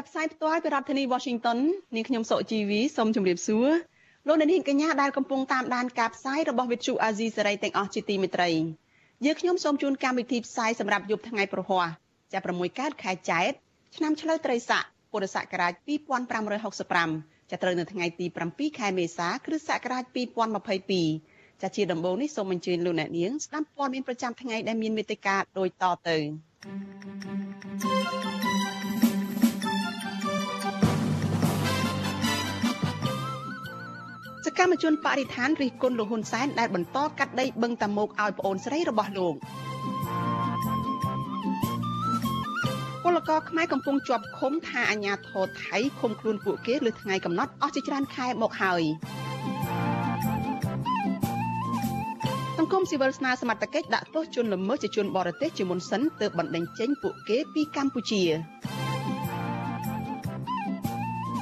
ចាប់ផ្សាយផ្ទាល់ពីរដ្ឋធានី Washington នាងខ្ញុំសុជីវីសូមជម្រាបសួរលោកអ្នកនាងកញ្ញាដែលកំពុងតាមដានការផ្សាយរបស់ Vithu Azisari ទាំងអស់ជាទីមេត្រីយើងខ្ញុំសូមជូនកម្មវិធីផ្សាយសម្រាប់យប់ថ្ងៃប្រហ័សចាប់6កើតខែចែកឆ្នាំឆ្លូវត្រីស័កពុរសករាជ2565ចាប់ត្រូវនៅថ្ងៃទី7ខែមេសាគ្រិស្តសករាជ2022ចាជាដំបូងនេះសូមអញ្ជើញលោកអ្នកនាងស្ដាប់ព័ត៌មានប្រចាំថ្ងៃដែលមានមេត្តាដូចតទៅ សកម្មជនបរិស្ថានរិះគន់លោកហ៊ុនសែនដែលបន្តកាត់ដីបឹងតាមុកឲ្យប្អូនស្រីរបស់លោកពលករខ្មែរកំពុងជាប់ឃុំថាអាញាធរថៃឃុំខ្លួនពួកគេលើថ្ងៃកំណត់អស់ជាច្រើនខែមកហើយសង្គមស៊ីវិលស្នើសមត្ថកិច្ចដាក់ទោសជនល្មើសជាជនបរទេសជាមុនសិនទើបបណ្តេញចេញពួកគេពីកម្ពុជា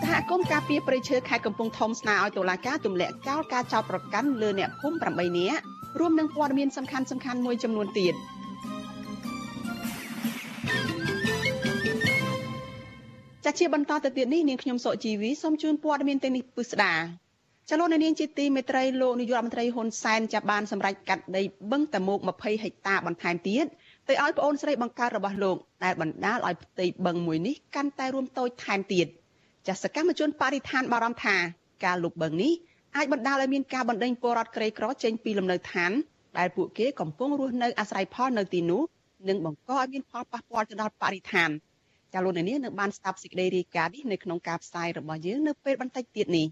សហគមន៍ការពារព្រៃឈើខេត្តកំពង់ធំស្នើឲ្យតុលាការទម្លាក់ចោលការចោទប្រកាន់លើអ្នកភូមិ8នាក់រួមនឹងព័ត៌មានសំខាន់ៗមួយចំនួនទៀត។ចាជាបន្តទៅទៀតនេះនាងខ្ញុំសុជីវីសូមជូនព័ត៌មានទាំងនេះពិស្ដាចលនានាងជាទីមេត្រីលោកនាយករដ្ឋមន្ត្រីហ៊ុនសែនចាប់បានសម្រេចកាត់ដីបឹងតមោក20ហិកតាបន្ថែមទៀតទៅឲ្យប្អូនស្រីបង្កើតរបស់លោកដែលបណ្ដាលឲ្យផ្ទៃបឹងមួយនេះកាន់តែរួមតូចថែមទៀត ចាសកម្មជនបរិស្ថានបារម្ភថាការលុបបឹងនេះអាចបណ្ដាលឲ្យមានការបណ្ដេញពលរដ្ឋក្រីក្រចេញពីលំនៅឋានដែលពួកគេកំពុងរស់នៅអាស្រ័យផលនៅទីនោះនិងបង្កឲ្យមានផលប៉ះពាល់ទៅដល់បរិស្ថានចាលោកនាងនៅបានស្ដាប់សេចក្តីរាយការណ៍នេះនៅក្នុងការផ្សាយរបស់យើងនៅពេលបន្តិចទៀតនេះ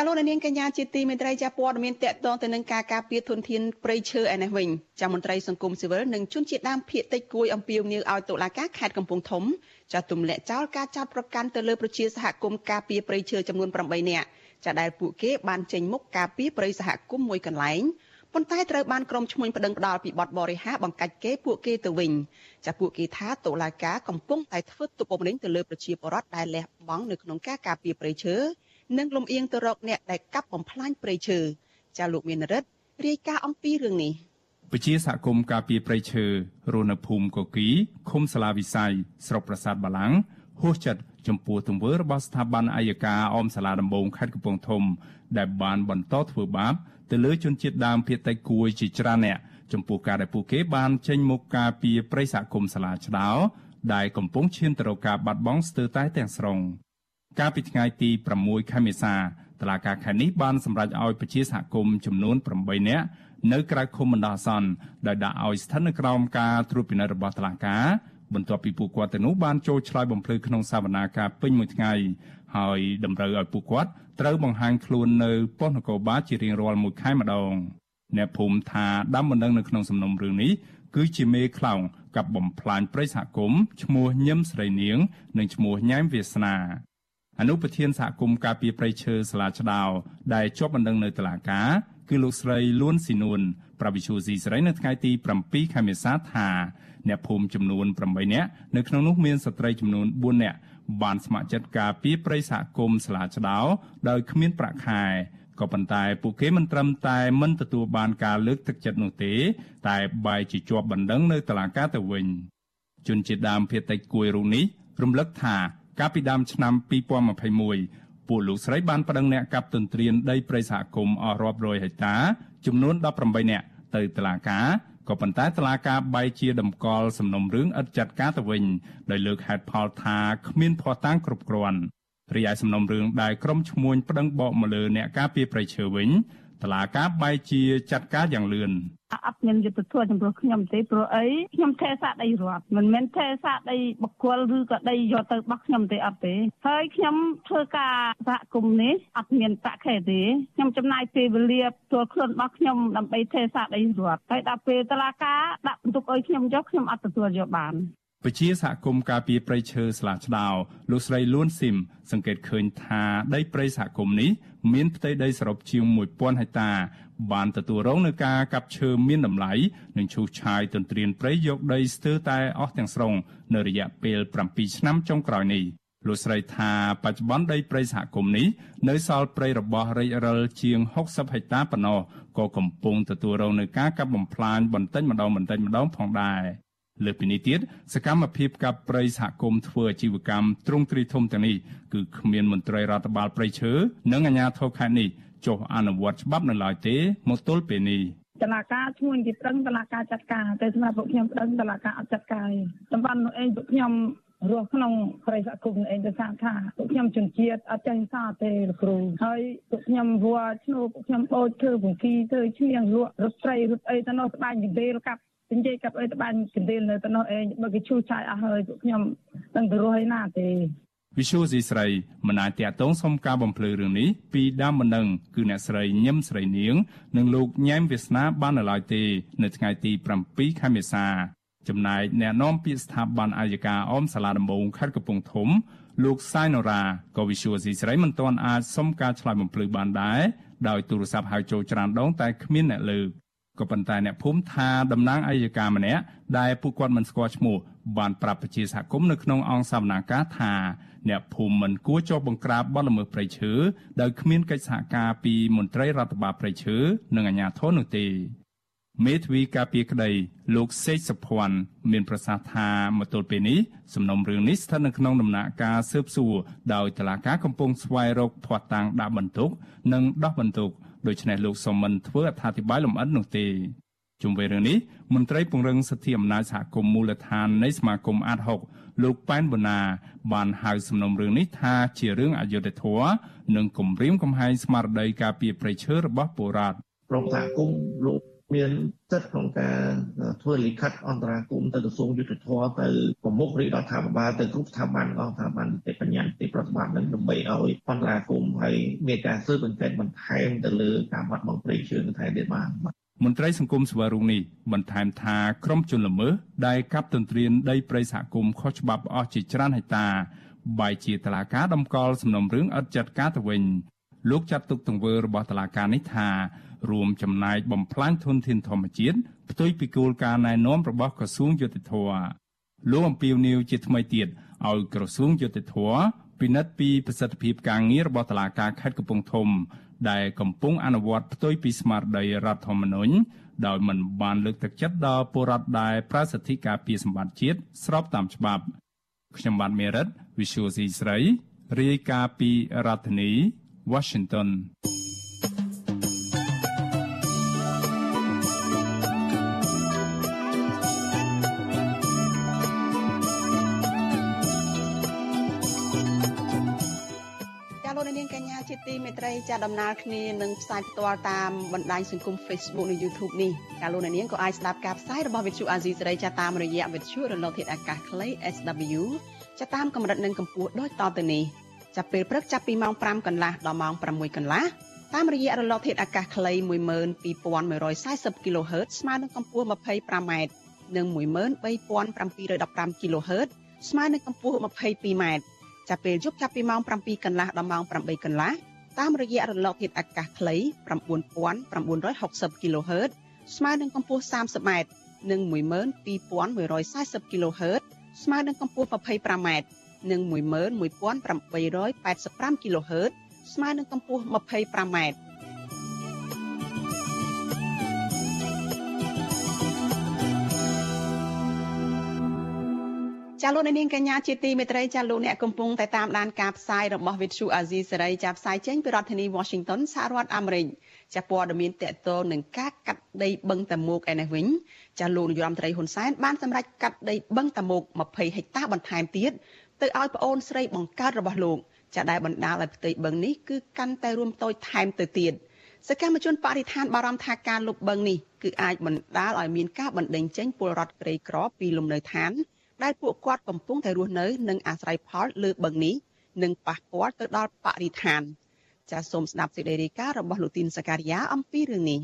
ចាលោកនាងកញ្ញាជាទីមេត្រីចាព័ត៌មានតកតងទៅនឹងការការពារធនធានព្រៃឈើឯនេះវិញចាមន្ត្រីសង្គមស៊ីវិលនិងជនជាតិដើមភាគតិចគួយអំពាវនាវឲ្យតុលាការខេត្តកំពង់ធំចាទម្លាក់ចោលការចោទប្រកាន់ទៅលើប្រជាសហគមន៍ការពារព្រៃឈើចំនួន8នាក់ចាដែលពួកគេបានចេញមុខការពារព្រៃសហគមន៍មួយកន្លែងប៉ុន្តែត្រូវបានក្រុមឈ្មួញប្តឹងផ្ដាល់ពីបទបរិហាបង្កាច់គេពួកគេទៅវិញចាពួកគេថាតុលាការកំពុងតែធ្វើទុកបុកម្នេញទៅលើប្រជាពលរដ្ឋដែលលះបង់នៅក្នុងការការពារព្រៃឈើ និងលំអៀងទៅរកអ្នកដែលកាប់បំផ្លាញព្រៃឈើចាលោកមានរិទ្ធរាយការណ៍អំពីរឿងនេះពជាសហគមន៍ការពារព្រៃឈើរស់នៅភូមិកគីឃុំសាឡាវិស័យស្រុកប្រាសាទបាឡាំងហួសចិត្តចំពោះទង្វើរបស់ស្ថាប័នអัยការអមសាលាដំបងខេត្តកំពង់ធំ ដែលបានបន្តធ្វើបាបទៅលើជនជាតិដើមភាគតិចគួយជាច្រើនអ្នកចំពោះការដែលពួកគេបានចេញមុខការពីប្រិយសហគមន៍សាលាឆ្ដោដែលកំពុងឈានទៅរកការបាត់បង់ស្ទើរតែទាំងស្រុង កាលពីថ្ងៃទី6ខែមេសាតឡាការខេត្តនេះបានសម្រេចឲ្យប្រជាសហគមន៍ចំនួន8នាក់នៅក្រៅឃុំបណ្ដោះអាសន្នដោយដាក់ឲ្យស្ថិតនៅក្រោមការត្រួតពិនិត្យរបស់តុលាការបន្ទាប់ពីពួកគាត់ទៅនោះបានចូលឆ្លើយបំភ្លឺក្នុងសវនាការពេញមួយថ្ងៃហើយតម្រូវឲ្យពួកគាត់ត្រូវបង្ហាញខ្លួននៅប៉ុស្តិ៍នគរបាលជារៀងរាល់មួយខែម្ដងអ្នកភូមិថាដាំបណ្ដឹងនៅក្នុងសំណុំរឿងនេះគឺជាមេខ្លោងកັບបំផ្លាញប្រិយសហគមន៍ឈ្មោះញឹមស្រីនាង និងឈ្មោះញ៉ែមវាសនា អនុប្រធានសហគមន៍ការពារព្រៃឈើសាលាឆ្ដោដែលជាប់បណ្ដឹងនៅតុលាការគឺលោកស្រីលួនស៊ីនួនប្រវិជូស៊ីស្រីនៅថ្ងៃទី7ខែមេសាថាអ្នកភូមិចំនួន8នាក់នៅក្នុងនោះមានស្ត្រីចំនួន4នាក់បានស្ម័គ្រចិត្តការពីប្រិយសហគមន៍ស្លាឆ្ដោដោយគ្មានប្រាក់ខែក៏ប៉ុន្តែពួកគេមិនត្រឹមតែមិនទទួលបានការលើកទឹកចិត្តនោះទេ តែបែរជាជាប់បណ្ដឹងនៅតុលាការទៅវិញជនជាតិដើមភាគតិចគួយរូនេះរំលឹកថា កាលពីដើមឆ្នាំ2021ពួកលោកស្រីបានប្តឹងអ្នកកាប់ទន្ទ្រានដីព្រៃសហគមន៍អស់រាប់រយហិកតា ចំនួន18នាក់ទៅតុលាការក៏ប៉ុន្តែតឡាការបែកជាតម្កល់សំណុំរឿងឥតចាត់ការទៅវិញដោយលើកហេតុផលថាគ្មានភ័ស្តុតាងគ្រប់គ្រាន់រីឯសំណុំរឿងដែលក្រុមឈ្មួញប្តឹងបកមកលើអ្នកការពារប្រៃឈើវិញ តតឡាការបែជាចាត់ការយ៉ាងលឿនអត់មានយុទ្ធធម៌ចំពោះខ្ញុំទេព្រោះអីខ្ញុំថេសាដីរដ្ឋមិនមែនថេសាដីបកគលឬក៏ដីយកទៅបោះខ្ញុំទេអត់ទេហើយខ្ញុំធ្វើការសហគមន៍នេះអត់មានប្រាក់ខែទេខ្ញុំចំណាយពេលវេលាផ្ទាល់ខ្លួនរបស់ខ្ញុំដើម្បីថេសាដីរដ្ឋហើយដល់ពេលតឡាការដាក់បន្ទុកឲ្យខ្ញុំចុះខ្ញុំអត់ទទួលយកបានពជាសហគមន៍ការពីប្រៃឈើស្លាឆ្ដោលោកស្រីលួនស៊ីមសង្កេតឃើញថាដីព្រៃសហគមន៍នេះ មានផ្ទៃដីសរុបជាង1000ហិកតា បានទទួលរងនឹងការកាប់ឈើមានតម្លៃនិងឈូសឆាយទន្ទ្រានព្រៃយកដីស្ទើរតែអស់ទាំងស្រុងនៅរយៈពេល7ឆ្នាំចុងក្រោយនេះលោកស្រីថាបច្ចុប្បន្នដីព្រៃសហគមន៍នេះនៅសល់ព្រៃរបស់រាជរិលជាង60ហិកតាប៉ុណ្ណោះក៏កំពុងទទួលរងនឹងការកាប់បំផ្លាញបន្តិចម្ដងបន្តិចម្ដងផងដែរ លើពីនេះទៀតសកម្មភាពកាប់ព្រៃសហគមន៍ធ្វើអាជីវកម្មទ្រង់ទ្រីធំទាំងនេះគឺគ្មានមន្ត្រីរដ្ឋបាលព្រៃឈើនិងអាជ្ញាធរខេត្តនេះចុះអនុវត្តច្បាប់នៅឡើយទេមកទល់ពេលនេះតឡាការឈ្មោះគេប្រឹងតឡាការចាត់ការតែសម្រាប់ពួកខ្ញុំប្រឹងតឡាការអត់ចាត់ការទេតំបន់នោះឯងពួកខ្ញុំរស់ក្នុងព្រៃសហគមន៍ឯងទៅថាថាពួកខ្ញុំជនជាតិអត់ចេះសាទេលោកគ្រូហើយពួកខ្ញុំវល់ឈ្នួពួកខ្ញុំបូចធ្វើបង្គីធ្វើឈ្មៀងលក់រត់ត្រីរត់អីទៅនោះស្បែកនិយាយកាប់ និយាយកាប់អីទៅបានកណ្ដៀលនៅទៅនោះឯងបើគេឈូសឆាយអស់ហើយពួកខ្ញុំនឹងទៅរស់ឯណាទេវិសុយស៊ីស្រីមិនអាចតាក់ទងសុំការបំភ្លឺរឿងនេះពីដើមមិនដឹងគឺអ្នកស្រីញឹមស្រីនាង និងលោកញ៉ែមវាសនាបាននៅឡើយទេ នៅថ្ងៃទី7ខែមេសា ចំណែកអ្នកនាំពាក្យស្ថាប័នអាយកាអមសាលាដំបងខេត្តកំពង់ធំ លោកសាយណូរ៉ាក៏វិសុយស៊ីស្រីមិនទាន់អាចសុំការឆ្លើយបំភ្លឺបានដែរដោយទូរស័ព្ទហៅចូលច្រានដងតែគ្មានអ្នកលើក ក៏ប៉ុន្តែអ្នកភូមិថាតំណាងអัยការម្នាក់ដែលពួកគាត់មិនស្គាល់ឈ្មោះបានប្រាប់ប្រជាសហគមន៍នៅក្នុងអង្គសវនាការថាអ្នកភូមិមិនគួរចុះបង្ក្រាបបទល្មើសព្រៃឈើដោយគ្មានកិច្ចសហការពីមន្ត្រីរដ្ឋបាលព្រៃឈើនិងអាជ្ញាធរនោះទេមេធាវីការពារក្តីលោកសេកសុភ័ណ្ឌមានប្រសាសន៍ថាមកទល់ពេលនេះសំណុំរឿងនេះស្ថិតនៅក្នុងដំណាក់កាលស៊ើបសួរដោយតុលាការកំពុងស្វែងរកភ័ស្តុតាងដាក់បន្ទុក និងដោះបន្ទុក ដូច្នេះលោកសុំមិនធ្វើអត្ថាធិប្បាយលម្អិតនោះទេជុំវិញរឿងនេះមន្ត្រីពង្រឹងសិទ្ធិអំណាចសហគមន៍មូលដ្ឋាននៃសមាគមអាត6លោកប៉ែនបូណា បានហៅសំណុំរឿងនេះថាជារឿងអយុត្តិធម៌និងគំរាមកំហែងស្មារតីការពារប្រៃឈើរបស់ពលរដ្ឋប្រងសហគមន៍លោក មានសិទ្ធិក្នុងការធ្វើលិខិតអន្តរាគមន៍ទៅក្រសួងយុទ្ធភ័ពទៅប្រមុខរាជរដ្ឋាភិបាលទៅគ្រប់ស្ថាប័នអង្គស្ថាប័ននីតិបញ្ញត្តិប្រតិបត្តិនឹងដើម្បីឲ្យអន្តរាគមន៍ហើយមានការស៊ើបអង្កេតបន្ថែមទៅលើការបាត់បង់ព្រៃឈើនៅថៃទៀតបានមន្ត្រីសង្គមស្វារុងនេះបន្ថែមថាក្រុមជនល្មើសដែលកាប់ទន្ទ្រានដីព្រៃសហគមន៍ខុសច្បាប់អស់ជាច្រើនហិកតាបែជាតឡាការដំកល់សំណុំរឿងឥតចាត់ការទៅវិញលោកចាត់ទុកទង្វើរបស់តឡាការនេះថា រួមចំណែកបំផ្លាញធនធានធម្មជាតិផ្ទុយពីគោលការណ៍ណែនាំរបស់ក្រសួងយុតិធធលោកអំពីវនីវជាថ្មីទៀតឲ្យក្រសួងយុតិធធពិនិត្យពីប្រសិទ្ធភាពការងាររបស់តុលាការខេត្តកំពង់ធំ ដែលកំពុងអនុវត្តផ្ទុយពីស្មារតីរដ្ឋធម្មនុញ្ញដោយមិនបានលើកទឹកចិត្តដល់ពលរដ្ឋដែលប្រើសិទ្ធិការពារសម្បត្តិជាតិស្របតាមច្បាប់ខ្ញុំបាទមេរិត Visual C ស្រីរាយការណ៍ពីរដ្ឋធានី Washington ទីមេត្រីចាដំណើរគ្នានឹងផ្សាយផ្ទាល់តាមបណ្ដាញសង្គម Facebook និង YouTube នេះចាលោកនាងក៏អាចស្ដាប់ការផ្សាយរបស់វិទ្យុអាស៊ីសេរីចាតាមរយៈវិទ្យុរលកធាតុអាកាសខ្លី SW ចាតាមកម្រិតនិងកម្ពស់ដូចតទៅនេះចាប់ពេលព្រឹកចាប់ពីម៉ោង5កន្លះដល់ម៉ោង6កន្លះតាមរយៈរលកធាតុអាកាសខ្លី12140 kHz ស្មើនឹងកម្ពស់ 25m និង13715 kHz ស្មើនឹងកម្ពស់ 22m ចាប់ពេលយប់ចាប់ពីម៉ោង7កន្លះដល់ម៉ោង8កន្លះ តាមរយៈរលកធាតុអាកាសខ្លី9960 kHz ស្មើនឹងកម្ពស់ 30m និង12140 kHz ស្មើនឹងកម្ពស់ 25m និង11885 kHz ស្មើនឹងកម្ពស់ 25m ចាលោកនាងកញ្ញាជាទីមេត្រីចាលោកអ្នកកំពុងតែតាមដានការផ្សាយរបស់ Vithu Azizi សេរីចាផ្សាយចេញពីរដ្ឋធានី Washington សហរដ្ឋអាមេរិកចាព័ត៌មានតកតងនឹងការកាត់ដីបឹងតាមុកឯនេះវិញចាលោកនាយរដ្ឋមន្ត្រីហ៊ុនសែនបានសម្រេចកាត់ដីបឹងតាមុក20ហិកតាបន្ថែមទៀតទៅឲ្យប្អូនស្រីបង្កើតរបស់លោកចាដែលបណ្ដាលឲ្យផ្ទៃបឹងនេះគឺកាន់តែរួមតូចថែមទៅទៀតសកម្មជនបរិស្ថានបារម្ភថាការលុបបឹងនេះគឺអាចបណ្ដាលឲ្យមានការបណ្ដេញចេញពលរដ្ឋក្រីក្រពីលំនៅឋាន ដែលពួកគាត់កំពុងតែរស់នៅនិងអាស្រ័យផលលើបឹងនេះនិងប៉ះពាល់ទៅដល់បរិស្ថានចាសសូមស្ដាប់សេចក្តីរាយការណ៍របស់លោកទីនសការីយ៉ាអំពីរឿងនេះ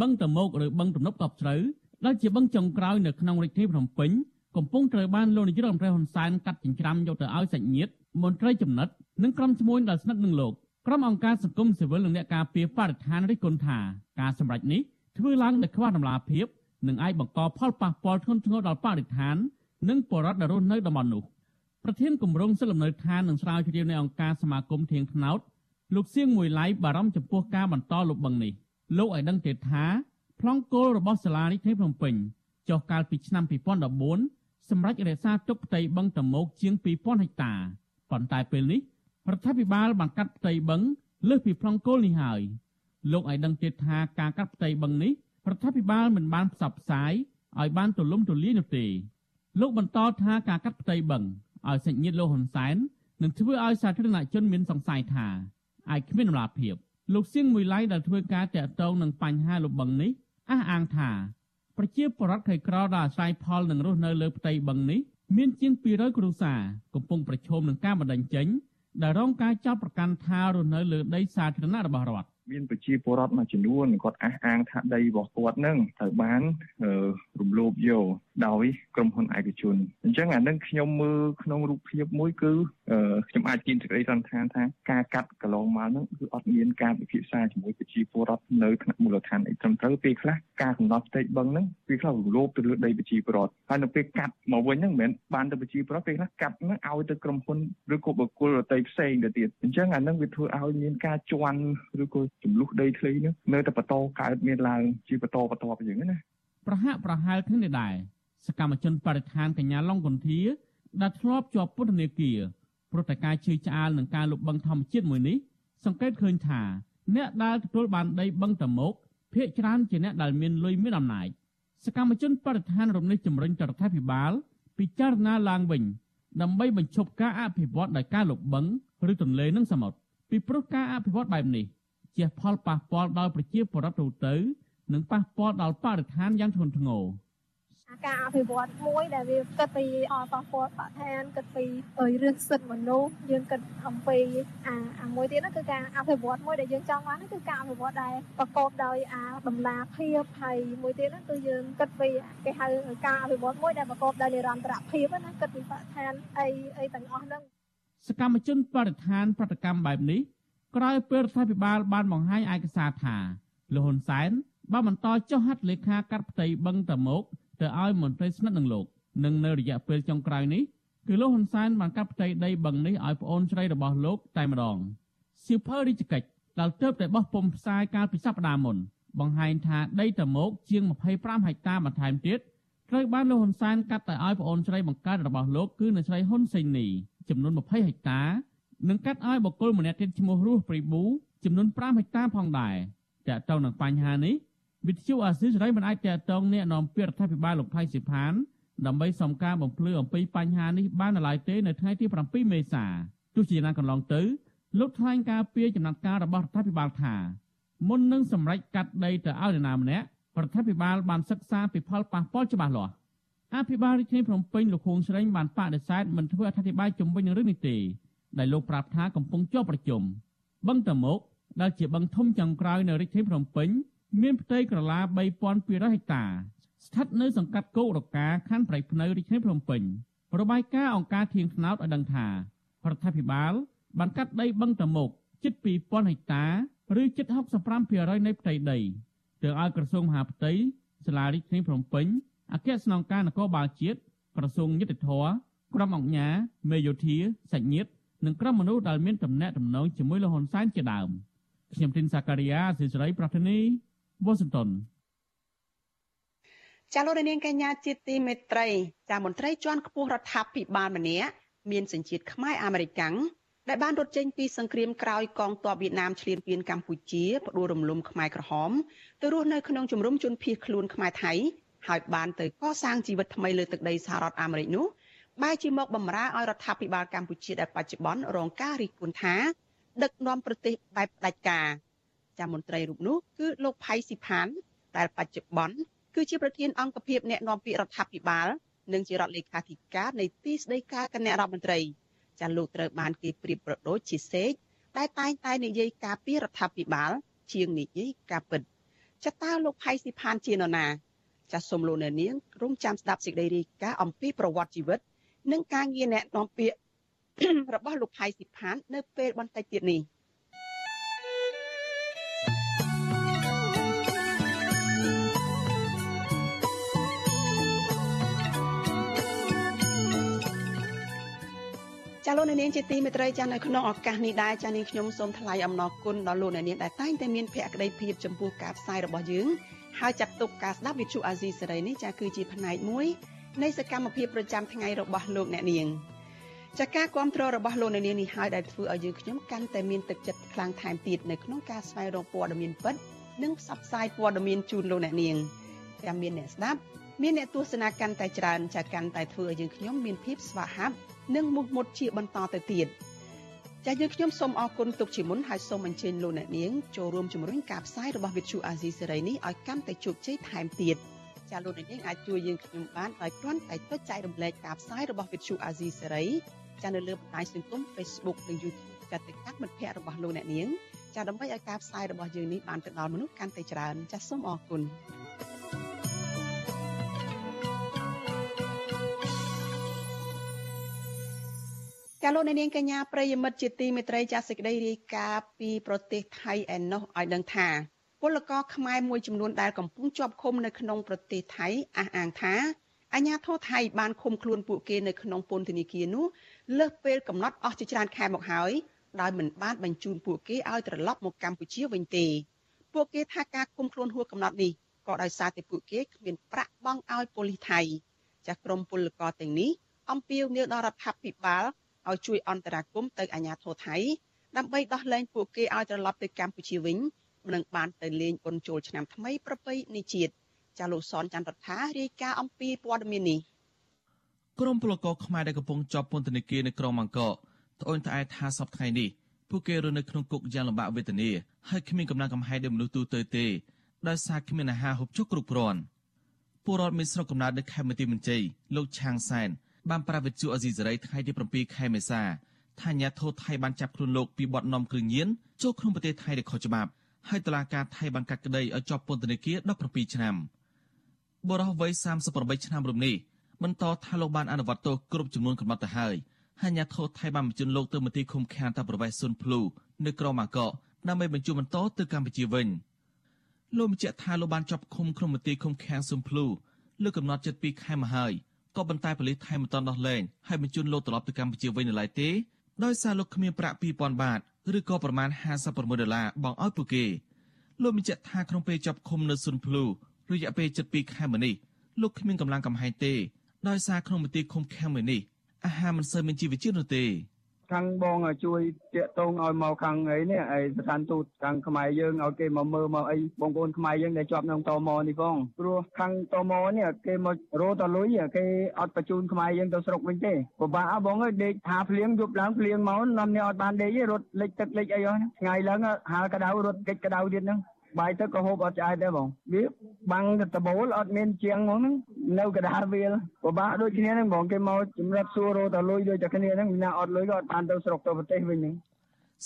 បឹងតមោកឬបឹងទំនប់កប់ជ្រៅដែលជាបឹងចុងក្រោយនៅក្នុងរាជធានីភ្នំពេញកំពុងត្រូវបានលោកនាយករដ្ឋមន្ត្រីហ៊ុនសែនកាត់ចិញ្ច្រាំយកទៅឲ្យសាច់ញាតិមន្ត្រីចំណិតនិងក្រុមឈ្មួញដែលស្និទ្ធនឹងលោកក្រុមអង្គការសង្គមស៊ីវិលនិងអ្នកការពារបរិស្ថានរិះគន់ថាការសម្រេចនេះធ្វើឡើងដោយខ្វះដំណាភាពនិងអាចបង្កផលប៉ះពាល់ធ្ងន់ធ្ងរដល់បរិស្ថាន និងបរិវត្តដែលរស់នៅតំបន់នោះប្រធានគម្រោងសិលំនៅឋាននិងស្រាវជ្រាវនៃអង្គការសមាគមធៀងថ្នោតលោកសៀងមួយឡៃបារម្ភចំពោះការបន្តលុបបង្នេះលោកឲ្យដឹងទៀតថាប្លង់គោលរបស់សាលារដ្ឋាភិបាលភ្នំពេញចុះកាលពីឆ្នាំ2014សម្រាប់រក្សាទុកផ្ទៃបឹងតមោកជាង2000ហិកតាប៉ុន្តែពេលនេះរដ្ឋាភិបាលបានកាត់ផ្ទៃបឹងលើសពីប្លង់គោលនេះហើយលោកឲ្យដឹងទៀតថាការកាត់ផ្ទៃបឹងនេះរដ្ឋាភិបាលមិនបានផ្សព្វផ្សាយឲ្យបានទូលំទូលាយនោះទេ លោកបន្តថាការកាត់ផ្ទៃបឹងឲ្យសេចញាតលោកហ៊ុនសែននឹងធ្វើឲ្យសាធារណជនមានសង្ស័យថាអាចគ្មានដំណាភាពលោកសៀងមួយឡៃដែលធ្វើការតាក់ទងនឹងបញ្ហាលំបឹងនេះអះអាងថាប្រជាពលរដ្ឋខេក្រដែលអាស្រ័យផលនឹងរស់នៅលើផ្ទៃបឹងនេះមានជាង200គ្រួសារកំពុងប្រឈមនឹងការបណ្តេញចេញដែលរងការចាប់ប្រកាន់ថារស់នៅលើដីសាធារណៈរបស់រដ្ឋ មានប្រជាពលរដ្ឋមួយចំនួនគាត់អះអាងថាដីរបស់គាត់នឹងត្រូវបានរំលោភយកដោយក្រុមហ៊ុនឯកជនអញ្ចឹងអានឹងខ្ញុំមើលក្នុងរូបភាពមួយគឺខ្ញុំអាចទាញសេចក្តីសន្និដ្ឋានថាការកាត់កន្លងមកហ្នឹងគឺអត់មានការពិភាក្សាជាមួយប្រជាពលរដ្ឋនៅថ្នាក់មូលដ្ឋានអីត្រឹមត្រូវពេលខ្លះការកំណត់ផ្ទៃបឹងហ្នឹងពេលខ្លះរំលោភទៅលើដីប្រជាពលរដ្ឋហើយនៅពេលកាត់មកវិញហ្នឹងមិនមែនបានទៅប្រជាពលរដ្ឋពេលខ្លះកាត់ហ្នឹងឲ្យទៅក្រុមហ៊ុនឬក៏បុគ្គលដទៃផ្សេងទៅទៀតអញ្ចឹងអានឹងវាធ្វើឲ្យមានការជន់ឬក៏ចំនួនដីធ្លីហ្នឹងនៅតែបន្តកើតមានឡើងជាបន្តបន្តទៅយ៉ាងណាប្រហាក់ប្រហែលគ្នានេះដែរសកម្មជនបរិស្ថានកញ្ញាឡុងកន្ធាដែលធ្លាប់ជាប់ពន្ធនាគារព្រោះតែការជឿឆ្អាលនឹងការលុបបង្ខំជាតិមួយនេះសង្កេតឃើញថាអ្នកដែលទទួលបានដីបឹងតមោកភាគច្រើនជាអ្នកដែលមានលុយមានអំណាចសកម្មជនបរិស្ថានរំនេះជំរុញទៅរដ្ឋាភិបាល ពិចារណាឡើងវិញដើម្បីបញ្ឈប់ការអភិវឌ្ឍដោយការលុបបឹងឬទន្លេនិងសមុទ្រពីព្រោះការអភិវឌ្ឍបែបនេះ ជះផលប៉ះពាល់ដល់ប្រជាពលរដ្ឋទូទៅនិងប៉ះពាល់ដល់បរិស្ថានយ៉ាងធ្ងន់ធ្ងរ។ការអភិវឌ្ឍមួយដែលវាគិតពីអបប៉ះពាល់បរិស្ថានគិតពីរឿងសិទ្ធិមនុស្សយើងគិតអំពីអាអាមួយទៀតហ្នឹងគឺការអភិវឌ្ឍមួយដែលយើងចង់បានគឺការអភិវឌ្ឍដែលប្រកបដោយអាដំណាភាពហើយមួយទៀតហ្នឹងគឺយើងគិតពីគេហៅការអភិវឌ្ឍមួយដែលប្រកបដោយនិរន្តរភាពណាគិតពីបរិស្ថានអីអីទាំងអស់ហ្នឹងសកម្មជនបរិស្ថានប្រតិកម្មបែបនេះ ក្រោយពេលរដ្ឋាភិបាលបានបង្ហាញឯកសារថាលោកហ៊ុនសែនបានបន្តចុះហត្ថលេខាកាត់ផ្ទៃបឹងតមោកទៅឲ្យមន្ត្រីស្និទ្ធនឹងលោកនិងនៅរយៈពេលចុងក្រោយនេះគឺលោកហ៊ុនសែនបានកាត់ផ្ទៃដីបឹងនេះឲ្យប្អូនស្រីរបស់លោកតែម្ដងសៀវភៅរាជកិច្ចដែលទើបតែបោះពុំផ្សាយកាលពីសប្តាហ៍មុនបង្ហាញថាដីតមោកជាង25ហិកតាបន្ថែមទៀតត្រូវបានលោកហ៊ុនសែនកាត់ទៅឲ្យប្អូនស្រីបង្កើតរបស់លោកគឺនៅស្រីហ៊ុនសេងនីចំនួន20ហិកតា និងកាត់ឲ្យបុគ្គលម្នាក់ទៀតឈ្មោះរស់ព្រីប៊ូចំនួន5ហិកតាផងដែរតើតើនឹងបញ្ហានេះវិទ្យុអាស៊ីសេរីមិនអាចតតងអ្នកនាំពាក្យរដ្ឋាភិបាលលោកថៃសិផានដើម្បីសំការបំភ្លឺអំពីបញ្ហានេះបាននៅឡើយទេនៅថ្ងៃទី7មេសាទោះជាយ៉ាងណាកន្លងទៅលោកថ្លែងការពីចំណាត់ការរបស់រដ្ឋាភិបាលថាមុននឹងសម្រេចកាត់ដីទៅឲ្យនរណាម្នាក់រដ្ឋាភិបាលបានសិក្សាពីផលប៉ះពាល់ច្បាស់លាស់អភិបាលរាជធានីភ្នំពេញលោកខួងស្រេងបានបដិសេធមិនធ្វើអធិប្បាយជំវិញនឹងរឿងនេះទេ ដែលលោកប្រាប់ថាកំពុងជាប់ប្រជុំបឹងតមោកដែលជាបឹងធំចុងក្រោយនៅរាជធានីភ្នំពេញមានផ្ទៃក្រឡា3200ហិកតាស្ថិតនៅសង្កាត់គោករកាខណ្ឌប្រៃភ្នៅរាជធានីភ្នំពេញរបាយការណ៍អង្គការធៀងថ្នោតឲ្យដឹងថារដ្ឋាភិបាលបានកាត់ដីបឹងតមុកជិត2000ហិកតាឬជិត65%នៃផ្ទៃដីទៅឲ្យក្រសួងមហាផ្ទៃសាលារាជធានីភ្នំពេញអគ្គស្នងការនគរបាលជាតិក្រសួងយុតិធធក្រុមអង្គការមេយោធាសាច់ញាតិ និងក្រុមមនុស្សដែលមានតំណែងតំណងជាមួយលហ៊ុនសែនជាដើមខ្ញុំទីនសាការីយ៉ាស៊ីសេរីប្រធានីវ៉ាស៊ីនតោនចាលោកនាងកញ្ញាជាទីមេត្រីចាមន្ត្រីជាន់ខ្ពស់រដ្ឋាភិបាលម្នាក់មានសញ្ជាតិខ្មែរអាមេរិកាំងដែលបានរត់ចេញពីសង្គ្រាមក្រោយកងទ័ពវៀតណាមឈ្លានពានកម្ពុជាផ្ដួលរំលំខ្មែរក្រហមទៅរស់នៅក្នុងជំរំជនភៀសខ្លួនខ្មែរថៃហើយបានទៅកសាងជីវិតថ្មីលើទឹកដីសហរដ្ឋអាមេរិកនោះ បែរជាមកបំរើឲ្យរដ្ឋាភិបាលកម្ពុជាដែលបច្ចុប្បន្នរងការរិះគន់ថា ដឹកនាំប្រទេសបែបផ្ដាច់ការចាំមន្ត្រីរូបនោះគឺលោកផៃស៊ីផានដែលបច្ចុប្បន្នគឺជាប្រធានអង្គភិបអ្នកណែនាំពាក្យរដ្ឋាភិបាល និងជារដ្ឋលេខាធិការនៃទីស្តីការគណៈរដ្ឋមន្ត្រីចាលោកត្រូវបានគេប្រៀបប្រដូចជាសេកដែលតែងតែនិយាយការពីរដ្ឋាភិបាល ជាងនិយាយការពិតចតាលោកផៃស៊ីផានជានរណាចាសសូមលោកអ្នកនាងរងចាំស្ដាប់សេចក្តីរាយការណ៍អំពីប្រវត្តិជីវិត និងការងារអ្នកនាំពាក្យរបស់លោកផៃស៊ីផាននៅពេលបន្តិចទៀតនេះចាលោកអ្នកនាងជាទីមេត្រីចានៅក្នុងឱកាសនេះដែរចានាងខ្ញុំសូមថ្លែងអំណរគុណដល់លោកអ្នកនាងដែលតែងតែមានភក្ដីភាពចំពោះការផ្សាយរបស់យើងហើយចាត់ទុកការស្ដាប់វិទ្យុអាស៊ីសេរីនេះចាគឺជាផ្នែកមួយ នៃសកម្មភាពប្រចាំថ្ងៃរបស់លោកអ្នកនាងចាការគ្រប់គ្រងរបស់លោកអ្នកនាងនេះហើយដែលធ្វើឲ្យយើងខ្ញុំកាន់តែមានទឹកចិត្តខ្លាំងថែមទៀតនៅក្នុងការស្វែងរកព័ត៌មានពិតនិងផ្សព្វផ្សាយព័ត៌មានជូនលោកអ្នកនាងទាំងមានអ្នកស្ដាប់មានអ្នកទស្សនាកាន់តែច្រើនចាកាន់តែធ្វើឲ្យយើងខ្ញុំមានភាពស្វាហាប់និងមុខមុតជាបន្តទៅទៀតចាយើងខ្ញុំសូមអរគុណទុកជាមុនហើយសូមអញ្ជើញលោកអ្នកនាងចូលរួមជំរុញការផ្សាយរបស់វិទ្យុអាស៊ីសេរីនេះឲ្យកាន់តែជោគជ័យថែមទៀត ចាលោកអ្នកនាងអាចជួយយើងខ្ញុំបានដោយគ្រាន់តែចុចចែករំលែកការផ្សាយរបស់វិទ្យុអាស៊ីសេរីចានៅលើបណ្ដាញសង្គម Facebook និង YouTube ចាទៅកាន់មិត្តភ័ក្តិរបស់លោកអ្នកនាងចាដើម្បីឲ្យការផ្សាយរបស់យើងនេះបានទៅដល់មនុស្សកាន់តែច្រើនចាសូមអរគុណចាលោកនាងកញ្ញាប្រិយមិត្តជាទីមេត្រីចាសេចក្តីរាយការណ៍ពីប្រទេសថៃឯណោះឲ្យដឹងថា ពលករខ្មែរមួយចំនួនដែលកំពុងជាប់ឃុំនៅក្នុងប្រទេសថៃអះអាងថាអាញាធរថៃបានឃុំខ្លួនពួកគេនៅក្នុងពន្ធនាគារនោះលើសពេលកំណត់អស់ជាច្រើនខែមកហើយដោយមិនបានបញ្ជូនពួកគេឲ្យត្រឡប់មកកម្ពុជាវិញទេពួកគេថាការឃុំខ្លួនហួសកំណត់នេះក៏ដោយសារតែពួកគេគ្មានប្រាក់បង់ឲ្យប៉ូលីសថៃចាស់ក្រមពលករទាំងនេះអំពាវនាវដល់រដ្ឋាភិបាលឲ្យជួយអន្តរាគមន៍ទៅអាជ្ញាធរថៃដើម្បីដោះលែងពួកគេឲ្យត្រឡប់ទៅកម្ពុជាវិញ និងបានទៅលេងបុណ្យចូលឆ្នាំថ្មីប្រពៃណីជាតិចាលោកសនចន្ទរដ្ឋារាយការណ៍អំពីព័ត៌មាននេះក្រមពលករខ្មែរដែលកំពុងជាប់ពន្ធនាគារនៅក្រុងអង្គរត្អូញត្អែថាសប្តាហ៍ថ្ងៃនេះពួកគេរស់នៅក្នុងគុកយ៉ាងលំបាកវេទនាហើយគ្មានកម្លាំងកំហែងដូចមនុស្សទូទៅទេដោយសារគ្មានអាហារហូបចុកគ្រប់គ្រាន់ពលរដ្ឋមានស្រុកកំណើតនៅខេមរទីមន្ជ័យលោកឆាងសែនបានប្រាវិទ្យុអេស៊ីសេរីថ្ងៃទី7ខែមេសាថាអាញាធរថៃបានចាប់ខ្លួនលោកពីបទនាំគ្រឿងញៀនចូលក្នុងប្រទេសថៃដោយខុសច្បាប់ ហើយតុលាការថៃបានកាត់ក្តីឲ្យជាប់ពន្ធនាគារ17ឆ្នាំបរិះវ័យ38ឆ្នាំរំនេះបន្តថាលោកបានអនុវត្តទោសគ្រប់ចំនួនកំណត់ទៅហើយហើយអាញាធរថៃបានបញ្ជូនលោកទៅមន្ទីរឃុំឃាំងតាមប្រវេសស៊ុនភ្លូនៅក្រុងម៉ាកកដើម្បីបញ្ជូនបន្តទៅកម្ពុជាវិញលោកបញ្ជាក់ថាលោកបានជាប់ឃុំក្នុងមន្ទីរឃុំឃាំងស៊ុនភ្លូលើកំណត់ចិត្ត2ខែមកហើយក៏ប៉ុន្តែប៉ូលីសថៃមិនទាន់ដោះលែងហើយបញ្ជូនលោកត្រឡប់ទៅកម្ពុជាវិញនៅឡើយទេដោយសារលោកគ្មានប្រាក់2000បាត ឬក៏ប្រមាណ56ដុល្លារបង់ឲ្យពួកគេលោកបញ្ជាក់ថាក្នុងពេលចាប់ឃុំនៅស៊ុនភ្លូរយៈពេល72ខែមកនេះលោកគ្មានកម្លាំងកំហែងទេដោយសារក្នុងមន្ទីរឃុំឃាំងមួយនេះអាហារមិនសូវមានជីវជាតិនោះទេ ខាងបងជួយតាក់ទងឲ្យមកខាងអីនេះឯស្ថានទូតខាងខ្មែរយើងឲ្យគេមកមើលមកអីបងប្អូនខ្មែរយើងដែលជាប់ក្នុងតមនេះផងព្រោះខាងតមនេះគេមករោតលុយគេអត់បញ្ជូនខ្មែរយើងទៅស្រុកវិញទេពិបាកបងអើយដេកថាភ្លៀងយប់ឡើងភ្លៀងមកនាំនេះអត់បានដេកទេរត់លិចទឹកលិចអីហ្នឹងថ្ងៃឡើងហាលកដៅរត់កិច្ចកដៅទៀតហ្នឹង បាយទឹកក៏ហូបអត់ឆ្អែតដែរបងវាបាំងតបូលអត់មានជាងហ្មងនៅកដាលវាលពិបាកដូចគ្នាហ្នឹងបងគេមកជំរាបសួររោតលុយដូចតែគ្នាហ្នឹងណាអត់លុយក៏អត់បានទៅស្រុកទៅប្រទេសវិញហ្នឹង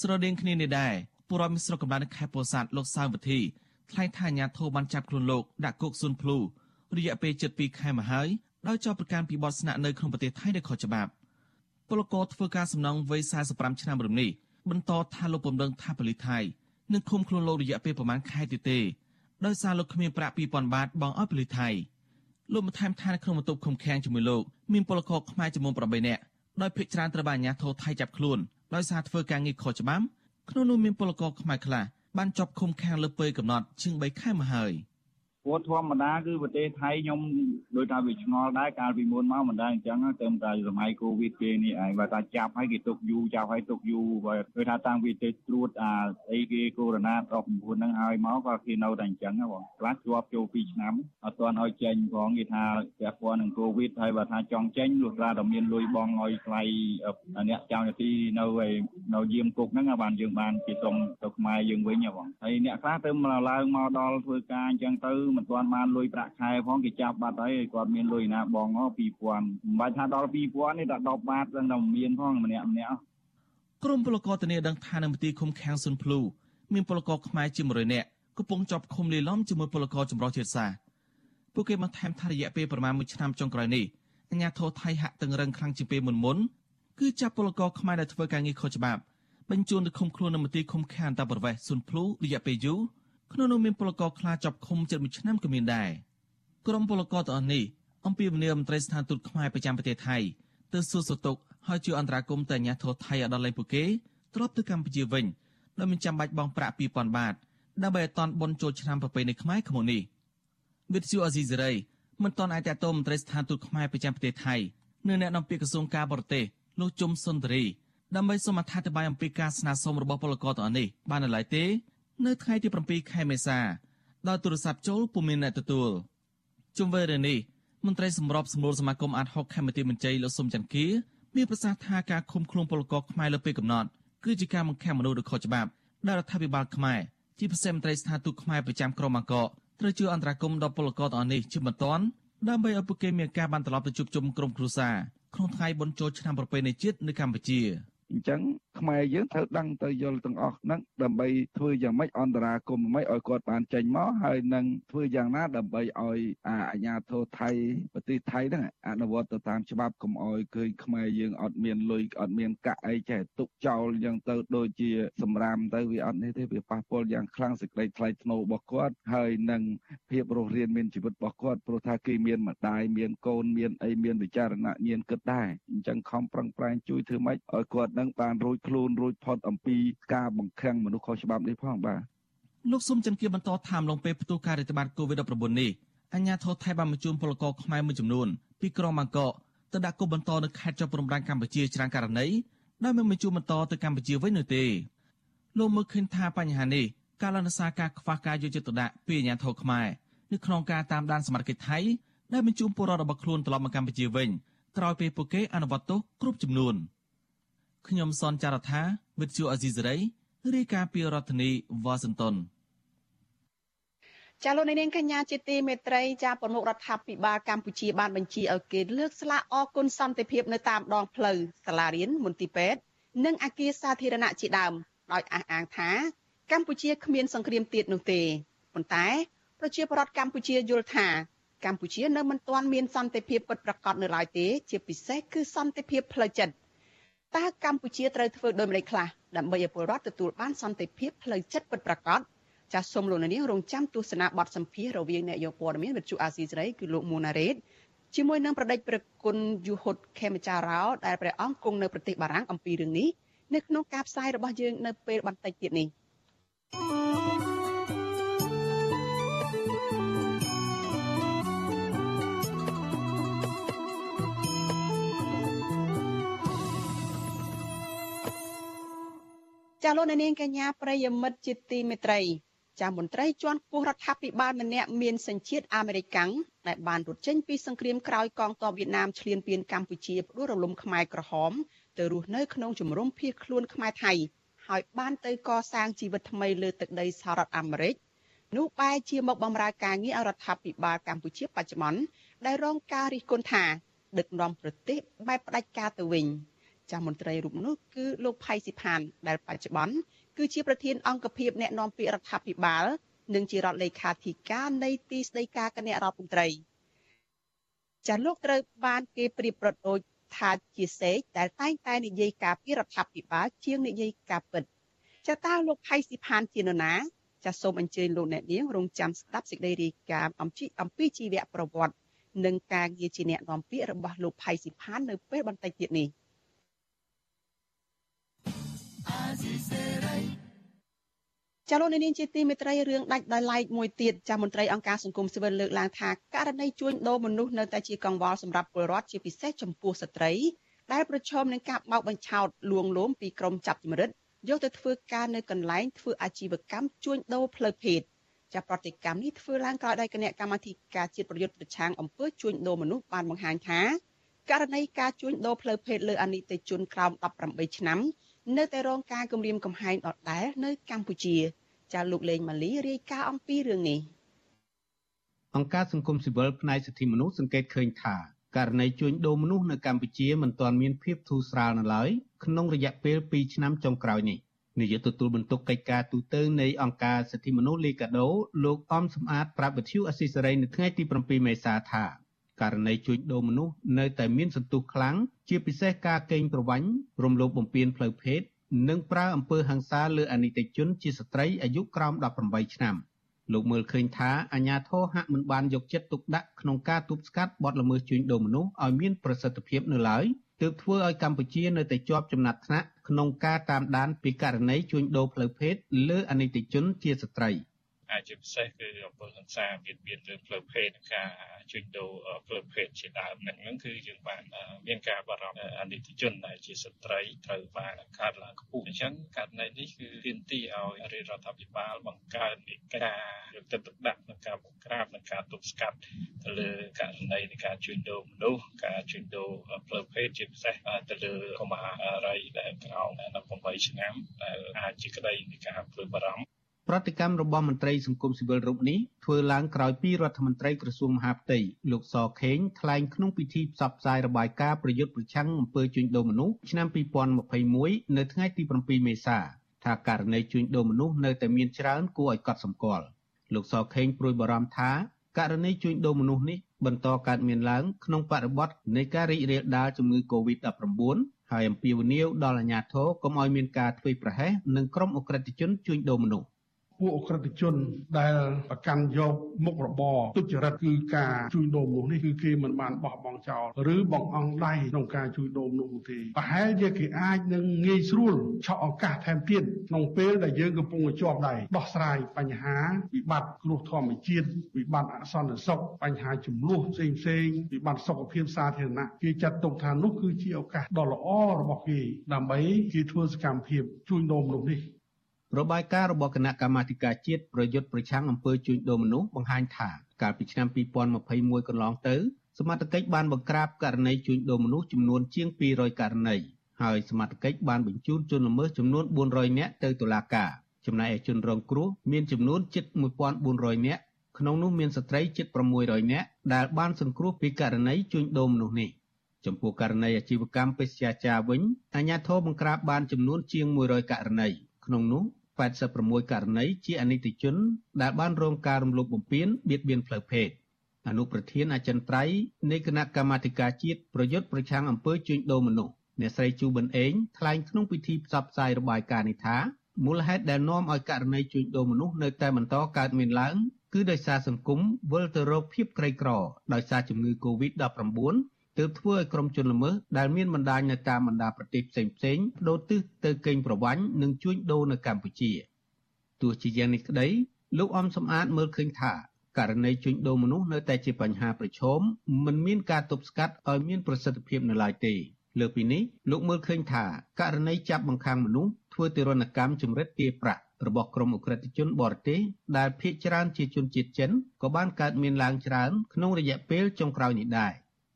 ស្រដៀងគ្នានេះដែរពលរដ្ឋមានស្រុកកំណើតនៅខេត្តពោធិ៍សាត់លោកសៅវិធីថ្លែងថាអាញាធរបានចាប់ខ្លួនលោកដាក់គុកស៊ុនភ្លូរយៈពេល7ខែមកហើយដោយចោទប្រកាន់ពីបទស្នាក់នៅក្នុងប្រទេសថៃដោយខុសច្បាប់ពលករធ្វើការសំណងវ័យ45ឆ្នាំរំនេះបន្តថាលោកពំដឹងថាប៉ូលីសថៃ នឹងឃុំខ្លួនលោករយៈពេលប្រមាណខែទៀតទេដោយសារលោកគ្មានប្រាក់2000បាតបង់ឲ្យប៉ូលីសថៃលោកបានថែមថានៅក្នុងបន្ទប់ឃុំឃាំងជាមួយលោកមានពលករខ្មែរចំនួន8នាក់ដោយភ្នាក់ច្រើនត្រូវបានអាជ្ញាធរថៃចាប់ខ្លួនដោយសារធ្វើការងារខុសច្បាប់ក្នុងនោះមានពលករខ្មែរខ្លះបានជាប់ឃុំឃាំងលើពេលកំណត់ជាង3ខែមកហើយ ព្រោះធម្មតាគឺប្រទេសថៃខ្ញុំដោយថាវាឆ្ងល់ដែរកាលពីមុនមកមិនដែរអញ្ចឹងទៅតែសម័យកូវីដគេនេះឯងបើថាចាប់ឲ្យគេទុកយូរចាប់ឲ្យទុកយូរបើដូចថាតាំងពីទៅត្រួតអាអីគេកូវីដ19ហ្នឹងឲ្យមកក៏គេនៅតែអញ្ចឹងបងខ្លះជាប់ចូល2ឆ្នាំអត់ទាន់ឲ្យចេញផងគេថាពាក់ព័ន្ធនឹងកូវីដហើយបើថាចង់ចេញលុះត្រាតែមានលុយបងឲ្យថ្លៃអ្នកចៅនាទីនៅឯនៅយាមគុកហ្នឹងបានយើងបានគេសុំទៅខ្មែរយើងវិញបងហើយអ្នកខ្លះទៅឡើងមកដល់ធ្វើការអញ្ចឹងទៅមិនទាន់បានលុយប្រាក់ខែផងគេចាប់បាត់ហើយគាត់មានលុយណាបង2000មិនបាច់ថាដល់2000នេះតែ10បាតហ្នឹងតែមានផងម្នាក់ម្នាក់ក្រុមពលករធានាដឹងថានៅមន្ទីរឃុំឃាំងសុនភ្លូមានពលករខ្មែរជា100នាក់កំពុងជាប់ឃុំលីឡំជាមួយពលករចម្រុះជាតិសាសន៍ពួកគេបានថែមថារយៈពេលប្រមាណ1ឆ្នាំចុងក្រោយនេះអាញាធរថៃហាក់តឹងរឹងខ្លាំងជាងពេលមុនមុនគឺចាប់ពលករខ្មែរដែលធ្វើការងារខុសច្បាប់បញ្ជូនទៅឃុំខ្លួននៅមន្ទីរឃុំឃាំងអន្តរប្រវេសន៍សុនភ្លូរយៈពេលយូរ ក្នុងនោះមានពលករខ្លាចចាប់ឃុំជិត1ឆ្នាំក៏មានដែរក្រុមពលករទាំងអស់នេះអំពីវនីមន្ត្រីស្ថានទូតខ្មែរប្រចាំប្រទេសថៃទៅសួរសុខទុក្ខហើយជួយអន្តរាគមន៍ទៅអាញាធរថៃឲ្យដល់លេងពួកគេត្រឡប់ទៅកម្ពុជាវិញដោយមិនចាំបាច់បង់ប្រាក់2000បាតដើម្បីឲ្យតន់បុណ្យចូលឆ្នាំប្រពៃណីខ្មែរក្នុងនេះវិទ្យុអេស៊ីសេរីមិនតន់អាចតតមន្ត្រីស្ថានទូតខ្មែរប្រចាំប្រទេសថៃនៅអ្នកនាំពាក្យក្រសួងការបរទេសលោកជុំសុនតរីដើម្បីសូមអត្ថាធិប្បាយអំពីការស្នើសុំរបស់ពលករទាំងនេះបាននៅឡើយទេ នៅថ្ងៃទី7ខែមេសាដោយទូរស័ព្ទចូលពុំមានអ្នកទទួលជុំវិញរឿងនេះមន្ត្រីសម្របសម្រួលសមាគមអាត60ខេមរៈមន្ត្រីលោកសុំចន្ទគាមានប្រសាសន៍ថាការឃុំខ្លួនពលករខ្មែរលើពេលកំណត់គឺជាការបង្ខំមនុស្សដោយខុសច្បាប់ដែលរដ្ឋាភិបាលខ្មែរជាពិសេសមន្ត្រីស្ថានទូតខ្មែរប្រចាំក្រុងបាងកកត្រូវជួយអន្តរាគមន៍ដល់ពលករទាំងនេះជាបន្តដើម្បីឲ្យពួកគេមានការបានត្រឡប់ទៅជួបជុំក្រុមគ្រួសារក្នុងថ្ងៃបុណ្យចូលឆ្នាំប្រពៃណីជាតិនៅកម្ពុជា អញ្ចឹងខ្មែរយើងត្រូវដឹងទៅយល់ទាំងអស់ហ្នឹងដើម្បីធ្វើយ៉ាងម៉េចអន្តរាគមន៍ម៉េចឲ្យគាត់បានចេញមកហើយនឹងធ្វើយ៉ាងណាដើម្បីឲ្យអាអាញាធរថៃប្រទេសថៃហ្នឹងអនុវត្តទៅតាមច្បាប់កុំឲ្យឃើញខ្មែរយើងអត់មានលុយអត់មានកាក់អីចេះទុកចោលយ៉ាងទៅដូចជាសម្រាមទៅវាអត់នេះទេវាប៉ះពាល់យ៉ាងខ្លាំងសេចក្តីថ្លៃថ្នូររបស់គាត់ហើយនឹងភាពរស់រានមានជីវិតរបស់គាត់ព្រោះថាគេមានម្ដាយមានកូនមានអីមានវិចារណញ្ញាណគិតដែរអញ្ចឹងខំប្រឹងប្រែងជួយធ្វើម៉េចឲ្យគាត់នឹងបានរួចខ្លួនរួចផុតអំពីការបង្ខាំងមនុស្សខុសច្បាប់នេះផងបាទលោកសុំចន្ទគៀបន្តថាមឡងពេលផ្ទុះការរាតត្បាត COVID-19 នេះអញ្ញាធរថៃបានបញ្ជូនពលករខ្មែរមួយចំនួនពីក្រុងបាងកកទៅដាក់គុំបន្តនៅខេត្តជាប់ព្រំដែនកម្ពុជាច្រើនករណីដោយមិនបញ្ជូនបន្តទៅកម្ពុជាវិញនោះទេលោកមើលឃើញថាបញ្ហានេះការលនសាការខ្វះការយកចិត្តទុកដាក់ពីអាញាធរខ្មែរនៅក្នុងការតាមដានសមត្ថកិច្ចថៃដែលបញ្ជូនពលរដ្ឋរបស់ខ្លួនត្រឡប់មកកម្ពុជាវិញក្រោយពេលពួកគេអនុវត្តទោសគ្រប់ចំនួន។ ខ្ញុំសនចាររថាវិទ្យុអេស៊ីសេរីរាយការណ៍ពីរដ្ឋធានីវ៉ាស៊ីនតោនចាលោកនាងកញ្ញាជាទីមេត្រីចាប្រមុខរដ្ឋាភិបាលកម្ពុជាបានបញ្ជាឲ្យគេលើកស្លាកអគុណសន្តិភាពនៅតាមដងផ្លូវសាលារៀនមន្ទីរពេទ្យនិងអគារសាធារណៈជាដើមដោយអះអាងថាកម្ពុជាគ្មានសង្គ្រាមទៀតនោះទេប៉ុន្តែប្រជាពលរដ្ឋកម្ពុជាយល់ថាកម្ពុជានៅមិនទាន់មានសន្តិភាពពិតប្រាកដនៅឡើយទេ ជាពិសេសគឺសន្តិភាពផ្លូវចិត្ត តើកម្ពុជាត្រូវធ្វើដូចម្តេចខ្លះដើម្បីឲ្យពលរដ្ឋទទួលបានសន្តិភាពផ្លូវចិត្តពិតប្រាកដចាសសូមលោកនាងរងចាំទស្សនាបទសម្ភាសរវាងអ្នកយកព័ត៌មានវិទ្យុអាស៊ីសេរីគឺលោកមូណារ៉េតជាមួយនឹងប្រដេចប្រគុណយូហុតខេមចារោដែលព្រះអង្គគង់នៅប្រទេសបារាំងអំពីរឿងនេះនៅក្នុងការផ្សាយរបស់យើងនៅពេលបន្តិចទៀតនេះ។ ចាលោកនាងកញ្ញាប្រិយមិត្តជាទីមេត្រីចាមន្ត្រីជាន់ខ្ពស់រដ្ឋាភិបាលម្នាក់មានសញ្ជាតិអាមេរិកដែលបានរត់ចេញពីសង្គ្រាមក្រោយកងទ័ពវៀតណាមឈ្លានពានកម្ពុជាផ្ដួលរំលំខ្មែរក្រហមទៅរស់នៅក្នុងជំរំភៀសខ្លួនខ្មែរថៃហើយបានទៅកសាងជីវិតថ្មីលើទឹកដីសហរដ្ឋអាមេរិកនោះបែរជាមកបម្រើការងារឲ្យរដ្ឋាភិបាលកម្ពុជាបច្ចុប្បន្នដែលរងការរិះគន់ថាដឹកនាំប្រទេសបែបផ្ដាច់ការទៅវិញ។ ចាស់មន្ត្រីរូបនោះគឺលោកផៃស៊ីផានដែលបច្ចុប្បន្នគឺជាប្រធានអង្គភិបអ្នកណែនាំពាក្យរដ្ឋាភិបាល និងជារដ្ឋលេខាធិការនៃទីស្តីការគណៈរដ្ឋមន្ត្រីចាស់លោកត្រូវបានគេប្រៀបប្រដូចថាជាសេកដែលតែងតែនិយាយការពីរដ្ឋាភិបាលជាងនិយាយការពិតចាតើលោកផៃស៊ីផានជានរណាចាសសូមអញ្ជើញលោកអ្នកនាងរងចាំស្ដាប់សេចក្តីរាយការណ៍អំពីអំពីជីវប្រវត្តិនិងការងារជាអ្នកនាំពាក្យរបស់លោកផៃស៊ីផាននៅពេលបន្តិចទៀតនេះ។ ចាលោកនាងជាទីមេត្រីរឿងដាច់ដោយឡែកមួយទៀតចាមន្ត្រីអង្គការសង្គមស៊ីវិលលើកឡើងថាករណីជួញដូរមនុស្សនៅតែជាកង្វល់សម្រាប់ពលរដ្ឋជាពិសេសចំពោះស្ត្រីដែលប្រឈមនឹងការបោកបញ្ឆោតលួងលោមពីក្រុមចាប់ជំរិតយកទៅធ្វើការនៅកន្លែងធ្វើអាជីវកម្មជួញដូរផ្លូវភេទចាប្រតិកម្មនេះធ្វើឡើងក្រោយដោយគណៈកម្មាធិការជាតិប្រយុទ្ធប្រឆាំងអំពើជួញដូរមនុស្សបានបង្ហាញថាករណីការជួញដូរផ្លូវភេទលើអនិច្ចជនក្រោម18ឆ្នាំ នៅតែរងការគំរាមកំហែងដដែលនៅកម្ពុជាចាលោកលេងម៉ាលីរាយការណ៍អំពីរឿងនេះអង្គការសង្គមស៊ីវិលផ្នែកសិទ្ធិមនុស្សសង្កេតឃើញថាករណីជួញដូរមនុស្សនៅកម្ពុជាមិនទាន់មានភាពធូរស្រាលនៅឡើយក្នុងរយៈពេល2ឆ្នាំចុងក្រោយនេះនាយកទទួលបន្ទុកកិច្ចការទូតនៃអង្គការសិទ្ធិមនុស្សលីកាដូលោកអំសំអាតប្រាប់វិទ្យុអស៊ីសេរីនៅថ្ងៃទី7មេសាថា ករណីជួញដូរមនុស្សនៅតែមានសន្ទុះខ្លាំងជាពិសេសការកេងប្រវ័ញ្ចរំលោភបំពានផ្លូវភេទនិងប្រើអំពើហិង្សាលើអនិច្ចជនជាស្ត្រីអាយុក្រោម18ឆ្នាំលោកមើលឃើញថាអាញាធរហាក់មិនបានយកចិត្តទុកដាក់ក្នុងការទប់ស្កាត់បទល្មើសជួញដូរមនុស្សឲ្យមានប្រសិទ្ធភាពនៅឡើយទើបធ្វើឲ្យកម្ពុជានៅតែជាប់ចំណាត់ថ្នាក់ក្នុងការតាមដានពីករណីជួញដូរផ្លូវភេទលើអនិច្ចជនជាស្ត្រី។ ហើយជាពិសេសគឺអំពើហិង្សាមានមានរឿងផ្លូវភេទនិងការជួញដូរផ្លូវភេទជាដើមហ្នឹងហ្នឹងគឺយើងបានមានការបារម្ភអនិច្ចជនដែលជាស្ត្រីត្រូវបានកើតឡើងខ្ពស់អញ្ចឹងករណីនេះគឺទាមទារឲ្យរាជរដ្ឋាភិបាលបង្កើននៃការយកចិត្តទុកដាក់ក្នុងការបង្ក្រាបនិងការទប់ស្កាត់ទៅលើករណីនៃការជួញដូរមនុស្សការជួញដូរផ្លូវភេទជាពិសេសទៅលើកុមាររីដែលក្រោម18ឆ្នាំដែលអាចជាក្តីនៃការព្រួយបារម្ភ ប្រតិកម្មរបស់មន្ត្រីសង្គមស៊ីវិលរូបនេះធ្វើឡើងក្រោយពីរដ្ឋមន្ត្រីក្រសួងមហាផ្ទៃលោកសខេងថ្លែងក្នុងពិធីផ្សព្វផ្សាយរបាយការណ៍ប្រយុទ្ធប្រឆាំងអំពើជួញដូរមនុស្សឆ្នាំ2021នៅថ្ងៃទី7មេសាថាករណីជួញដូរមនុស្សនៅតែមានច្រើនគួរឲ្យកត់សម្គាល់លោកសខេងព្រួយបារម្ភថាករណីជួញដូរមនុស្សនេះបន្តកើតមានឡើងក្នុងបរិបទនៃការរីករាលដាលជំងឺ Covid-19 ហើយអំពាវនាវដល់អាជ្ញាធរកុំឲ្យមានការធ្វេសប្រហែសនឹងក្រុមអក្រិតជនជួញដូរមនុស្ស ពួកអក្រិតជនដែលប្រកាន់យកមុខរបរទុច្ចរិតគឺការជួញដូរមនុស្សនេះគឺគេមិនបានបោះបង់ចោលឬបងអង្គដៃក្នុងការជួញដូរមនុស្សទេប្រហែលជាគេអាចនឹងងាយស្រួលឆក់ឱកាសថែមទៀតក្នុងពេលដែលយើងកំពុងជាប់ដៃដោះស្រាយបញ្ហាវិបត្តិគ្រោះធម្មជាតិវិបត្តិអសន្តិសុខបញ្ហាចំនួនផ្សេងផ្សេងវិបត្តិសុខភាពសាធារណៈគេចាត់ទុកថានោះគឺជាឱកាសដ៏ល្អរបស់គេដើម្បីគេធ្វើសកម្មភាពជួញដូរមនុស្សនេះ របាយការណ៍របស់គណៈកម្មាធិការជាតិប្រយុទ្ធប្រឆាំងអំពើជួញដូរមនុស្សបង្ហាញថាកាលពីឆ្នាំ2021កន្លងទៅសមត្ថកិច្ចបានបង្ក្រាបករណីជួញដូរមនុស្សចំនួនជាង200ករណីហើយសមត្ថកិច្ចបានបញ្ជូនជនល្មើសចំនួន400នាក់ទៅតុលាការចំណែកឯជនរងគ្រោះមានចំនួនជិត1400នាក់ក្នុងនោះមានស្ត្រីជិត600នាក់ដែលបានសង្គ្រោះពីករណីជួញដូរមនុស្សនេះចំពោះករណីអាជីវកម្មបេសកចារវិញអាជ្ញាធរបង្ក្រាបបានចំនួនជាង100ករណីក្នុងនោះ 86ករណីជាអនិច្ចជន ដែលបានរងការរំលោភបំពានបៀតបៀនផ្លូវភេទអនុប្រធានអចិន្ត្រៃយ៍នៃគណៈកម្មាធិការជាតិប្រយុទ្ធប្រឆាំងអំពើជួញដូរមនុស្សអ្នកស្រីជូប៊ុនអេងថ្លែងក្នុងពិធីផ្សព្វផ្សាយរបាយការណ៍នេះថាមូលហេតុដែលនាំឲ្យករណីជួញដូរមនុស្សនៅតែបន្តកើតមានឡើងគឺដោយសារសង្គមវិលទៅរកភាពក្រីក្រដោយសារជំងឺ Covid-19 ទើបធ្វើឲ្យក្រុមជនល្មើសដែលមានបណ្ដាញនៅតាមបណ្ដាប្រទេសផ្សេងផ្សេងបដូរទិសទៅកេងប្រវ័ញ្ចនិងជួញដូរនៅកម្ពុជាទោះជាយ៉ាងនេះក្តីលោកអំសំអាតមើលឃើញថាករណីជួញដូរមនុស្សនៅតែជាបញ្ហាប្រឈមមិនមានការទប់ស្កាត់ឲ្យមានប្រសិទ្ធភាពនៅឡើយទេលើពីនេះលោកមើលឃើញថាករណីចាប់បង្ខាំងមនុស្សធ្វើទារុណកម្មជំរិតទារប្រាក់របស់ក្រុមអ ுக ្រិតជនបរទេសដែលភ ieck ច្រើនជាជនជាតិចិនក៏បានកើតមានឡើងច្រើនក្នុងរយៈពេលចុងក្រោយនេះដែរ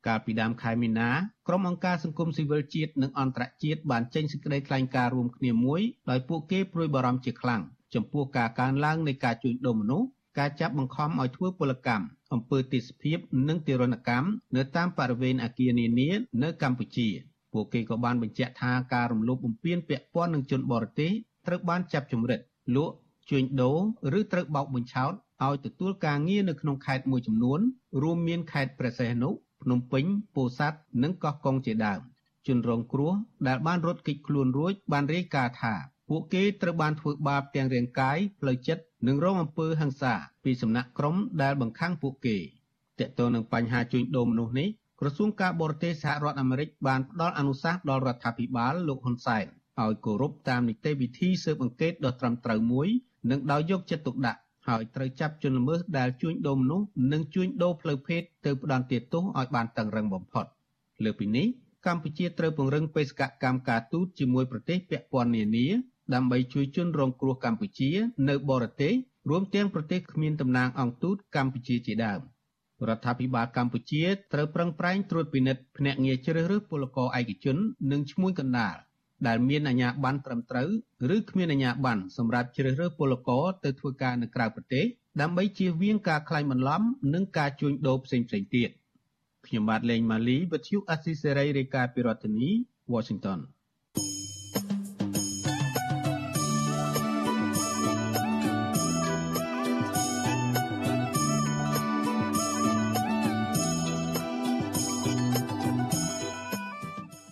កាលពីដើមខែមីនាក្រុមអង្គការសង្គមស៊ីវិលជាតិនិងអន្តរជាតិបានចេញសេចក្តីថ្លែងការណ៍រួមគ្នាមួយដោយពួកគេព្រួយបារម្ភជាខ្លាំងចំពោះការកើនឡើងនៃការជួញដូរមនុស្សការចាប់បង្ខំឲ្យធ្វើពលកម្មអំពើទេសភាពនិងទារុណកម្មនៅតាមបរិវេណអគារនានានៅកម្ពុជាពួកគេក៏បានបញ្ជាក់ថាការរំលោភបំពានពាក់ព័ន្ធនឹងជនបរទេសត្រូវបានចាប់ជំរិតលក់ជួញដូរឬត្រូវបោកបញ្ឆោតឲ្យទទួលការងារនៅក្នុងខេត្តមួយចំនួនរួមមានខេត្តព្រះសីហនុ ភ្នំពេញពោធិ៍សាត់និងកោះកុងជាដើមជនរងគ្រោះដែលបានរត់គេចខ្លួនរួចបានរាយការណ៍ថាពួកគេត្រូវបានធ្វើបាបទាំងរាងកាយផ្លូវចិត្តនិងរងអំពើហិង្សាពីសំណាក់ក្រុមដែលបង្ខាំងពួកគេតកតងនឹងបញ្ហាជួញដូរមនុស្សនេះក្រសួងការបរទេសសហរដ្ឋអាមេរិកបានផ្ដល់អនុសាសន៍ដល់រដ្ឋាភិបាលលោកហ៊ុនសែនឲ្យគោរពតាមនីតិវិធីស៊ើបអង្កេតដ៏ត្រឹមត្រូវមួយនិងដោយយកចិត្តទុកដាក់ ហើយត្រូវចាប់ជនល្មើសដែលជួញដូរមនុស្សនិងជួញដូរផ្លូវភេទទៅផ្ដន្ទាទោសឲ្យបានតឹងរឹងបំផុតលើពីនេះកម្ពុជាត្រូវពង្រឹងបេសកកម្មការទូតជាមួយប្រទេសពាក់ព័ន្ធនានាដើម្បីជួយជនរងគ្រោះកម្ពុជា នៅបរទេសរួមទាំងប្រទេសគ្មានតំណាងអង្គទូតកម្ពុជាជាដើមរដ្ឋាភិបាលកម្ពុជាត្រូវប្រឹងប្រែងត្រួតពិនិត្យភ្នាក់ងារជ្រើសរើសពលករឯកជន និងឈ្មួញកណ្ដាល ដែលមានអាជ្ញាប័ណ្ណត្រឹមត្រូវឬគ្មានអាជ្ញាប័ណ្ណសម្រាប់ជ្រើសរើសពលករទៅធ្វើការនៅក្រៅប្រទេសដើម្បីជៀសវាងការក្លែងបន្លំនិងការជួញដូរផ្សេងៗទៀតខ្ញុំបាទលេងម៉ាលីវិទ្យុអស៊ីសេរីរាយការណ៍ពីរដ្ឋធានី Washington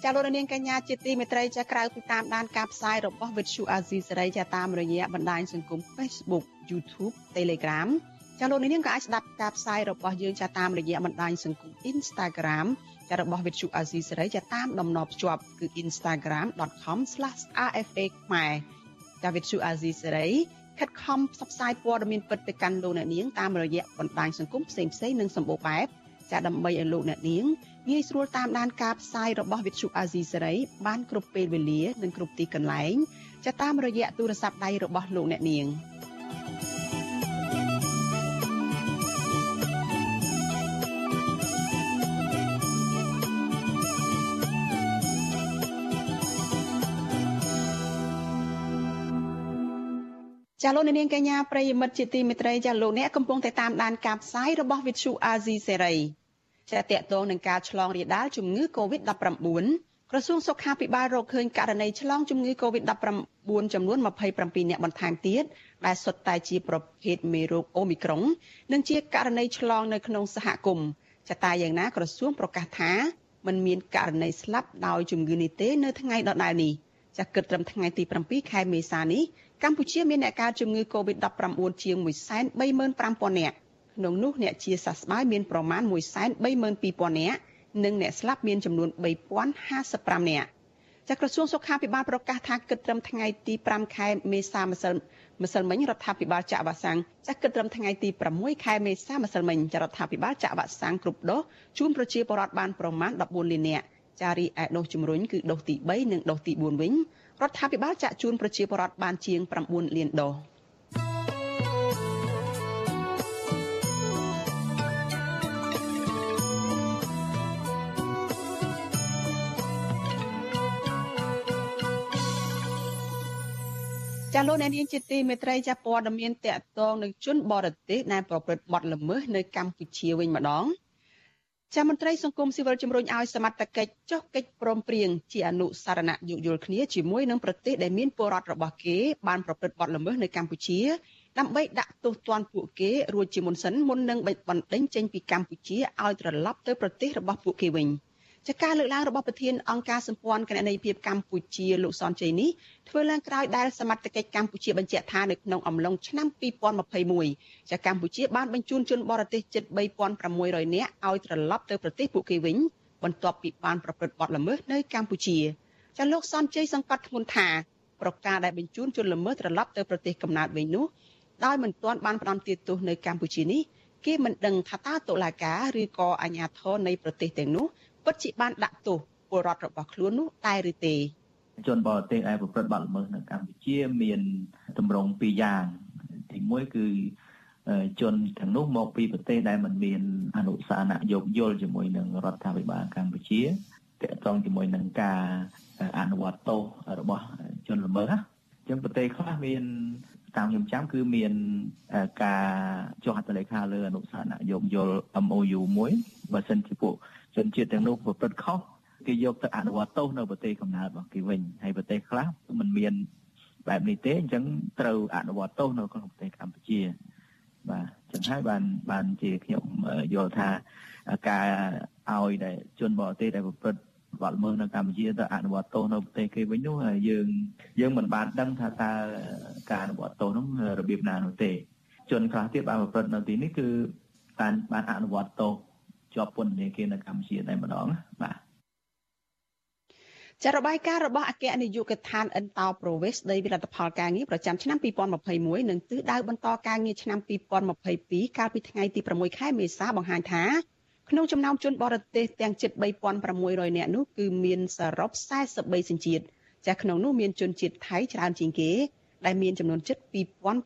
ចាលោកនាងកញ្ញាជាទីមេត្រីចាក្រៅពីតាមដានការផ្សាយរបស់វិទ្យុអាស៊ីសេរីចាតាមរយៈបណ្ដាញសង្គម Facebook YouTube Telegram ចាលោកនាងក៏អាចស្ដាប់ការផ្សាយរបស់យើងចាតាមរយៈបណ្ដាញសង្គម Instagram ចារបស់វិទ្យុអាស៊ីសេរីចាតាមតំណភ្ជាប់គឺ instagram.com/rfa ខ្មែរចាវិទ្យុអាស៊ីសេរីខិតខំផ្សព្វផ្សាយព័ត៌មានពិតទៅកាន់លោកអ្នកនាងតាមរយៈបណ្ដាញសង្គមផ្សេងៗនិងសម្បូរបែប ចាដើម្បីឲ្យលោកអ្នកនាងងាយស្រួលតាមដានការផ្សាយរបស់វិទ្យុអាស៊ីសេរីបានគ្រប់ពេលវេលានិងគ្រប់ទីកន្លែងចាតាមរយៈទូរស័ព្ទដៃរបស់លោកអ្នកនាង ចាលោកនាងកញ្ញាប្រិយមិត្តជាទីមេត្រីចាលោកអ្នកកំពុងតែតាមដានការផ្សាយរបស់វិទ្យុអាស៊ីសេរីចាតកតងនឹងការឆ្លងរាលដាលជំងឺ Covid-19 ក្រសួងសុខាភិបាលរកឃើញករណីឆ្លងជំងឺ Covid-19 ចំនួន27អ្នកបន្ថែមទៀតដែលសុទ្ធតែជាប្រភេទមេរោគអូមីក្រុងនិងជាករណីឆ្លងនៅក្នុងសហគមន៍ចតាយ៉ាងណាក្រសួងប្រកាសថាมันមានករណីស្លាប់ដោយជំងឺនេះទេនៅថ្ងៃដដែលនេះចាគិតត្រឹមថ្ងៃទី7ខែមេសានេះ កម្ពុជាមានអ្នកកើតជំងឺ Covid-19 ជាង135,000នាក់ក្នុងនោះអ្នកជាសះស្បើយមានប្រមាណ132,000នាក់និងអ្នកស្លាប់មានចំនួន3055នាក់ចាក្រសួងសុខាភិបាលប្រកាសថាគិតត្រឹមថ្ងៃទី5ខែមេសាម្សិលម្សិលមិញរដ្ឋាភិបាលចាក់វ៉ាក់សាំងចាស់គិតត្រឹមថ្ងៃទី6ខែមេសាម្សិលមិញចារដ្ឋាភិបាលចាក់វ៉ាក់សាំងគ្រប់ដូសជូនប្រជាពលរដ្ឋបានប្រមាណ14លាននាក់ចារីឯដូសជំរុញគឺដូសទី3និងដូសទី4វិញ រដ្ឋាភិបាលចាក់ជូនប្រជាពលរដ្ឋបានជាង9លានដូសចាលោកអ្នកនាងជាទីមេត្រីចាព័ត៌មានតកតងនឹងជនបរទេសដែលប្រព្រឹត្តបទល្មើសនៅកម្ពុជាវិញម្ដង ចាមន្ត្រីសង្គមស៊ីវិលជំរុញឲ្យសមត្ថកិច្ចចុះកិច្ចព្រមព្រៀងជាអនុសារណៈយោគយល់គ្នាជាមួយនឹងប្រទេសដែលមានពលរដ្ឋរបស់គេបានប្រព្រឹត្តបទល្មើសនៅកម្ពុជាដើម្បីដាក់ទោសទណ្ឌពួកគេរួចជាមុនសិនមុននឹងបណ្ដេញចេញពីកម្ពុជាឲ្យត្រឡប់ទៅប្រទេសរបស់ពួកគេវិញ។ ចាការលើកឡើងរបស់ប្រធានអង្គការសម្ព័ន្ធគណនេយ្យភាពកម្ពុជាលោកសនជ័យនេះធ្វើឡើងក្រោយដែលសមត្ថកិច្ចកម្ពុជាបញ្ជាក់ថានៅក្នុងអំឡុងឆ្នាំ2021ចាកម្ពុជាបានបញ្ជូនជនបរទេសជិត3600នាក់ឲ្យត្រឡប់ទៅប្រទេសពួកគេវិញបន្ទាប់ពីបានប្រព្រឹត្តបទល្មើសនៅកម្ពុជាចាលោកសនជ័យសង្កត់ធ្ងន់ថាប្រការដែលបញ្ជូនជនល្មើសត្រឡប់ទៅប្រទេសកំណើតវិញនោះដោយមិនទាន់បានផ្ដន្ទាទោសនៅកម្ពុជានេះគេមិនដឹងថាតើតុលាការឬក៏អាជ្ញាធរនៃប្រទេសទាំងនោះ ពិតជាបានដាក់ទោសពលរដ្ឋរបស់ខ្លួននោះដែរឬទេជនបរទេសដែលប្រព្រឹត្តបទល្មើសនៅកម្ពុជាមានទម្រង់ពីរយ៉ាងទីមួយគឺជនទាំងនោះមកពីប្រទេសដែលមិនមានអនុសាសនៈយោគយល់ជាមួយនឹងរដ្ឋាភិបាលកម្ពុជាតកតងជាមួយនឹងការអនុវត្តទោសរបស់ជនល្មើសណាអញ្ចឹងប្រទេសខ្លះមានតាមខ្ញុំចាំគឺមានការចុះហត្ថលេខាលើអនុសាសនៈយោគយល់ MOU មួយបើសិនជាពួក ជនជាតិទាំងនោះប្រព្រឹត្តខុសគេយកទៅអនុវត្តទោសនៅប្រទេសកំណើតរបស់គេវិញហើយប្រទេសខ្លះมันមានបែបនេះទេអញ្ចឹងត្រូវអនុវត្តទោសនៅក្នុងប្រទេសកម្ពុជាបាទចឹងហើយបានបានជាខ្ញុំយល់ថាការឲ្យដែលជនបរទេសដែលប្រព្រឹត្តបទល្មើសនៅកម្ពុជាទៅអនុវត្តទោសនៅប្រទេសគេវិញនោះយើងយើងមិនបានដឹងថាតើការអនុវត្តទោសនោះរបៀបណានោះទេជនខ្លះទៀតបានប្រព្រឹត្តនៅទីនេះគឺបានបានអនុវត្តទោស ជាប់ពន្ធនាគារនៅកម្ពុជាតែម្ដងបាទចារបាយការណ៍របស់អគ្គនាយកដ្ឋានអិនតោប្រូវេសដីវិលទ្ធផលការងារប្រចាំឆ្នាំ2021និងទិសដៅបន្តការងារឆ្នាំ2022កាលពីថ្ងៃទី6ខែមេសាបង្ហាញថាក្នុងចំណោមជនបរទេសទាំងជិត3600នាក់នោះគឺមានសរុប43សញ្ជាតិចាក្នុងនោះមានជនជាតិថៃច្រើនជាងគេ ដែលមានចំនួនជិត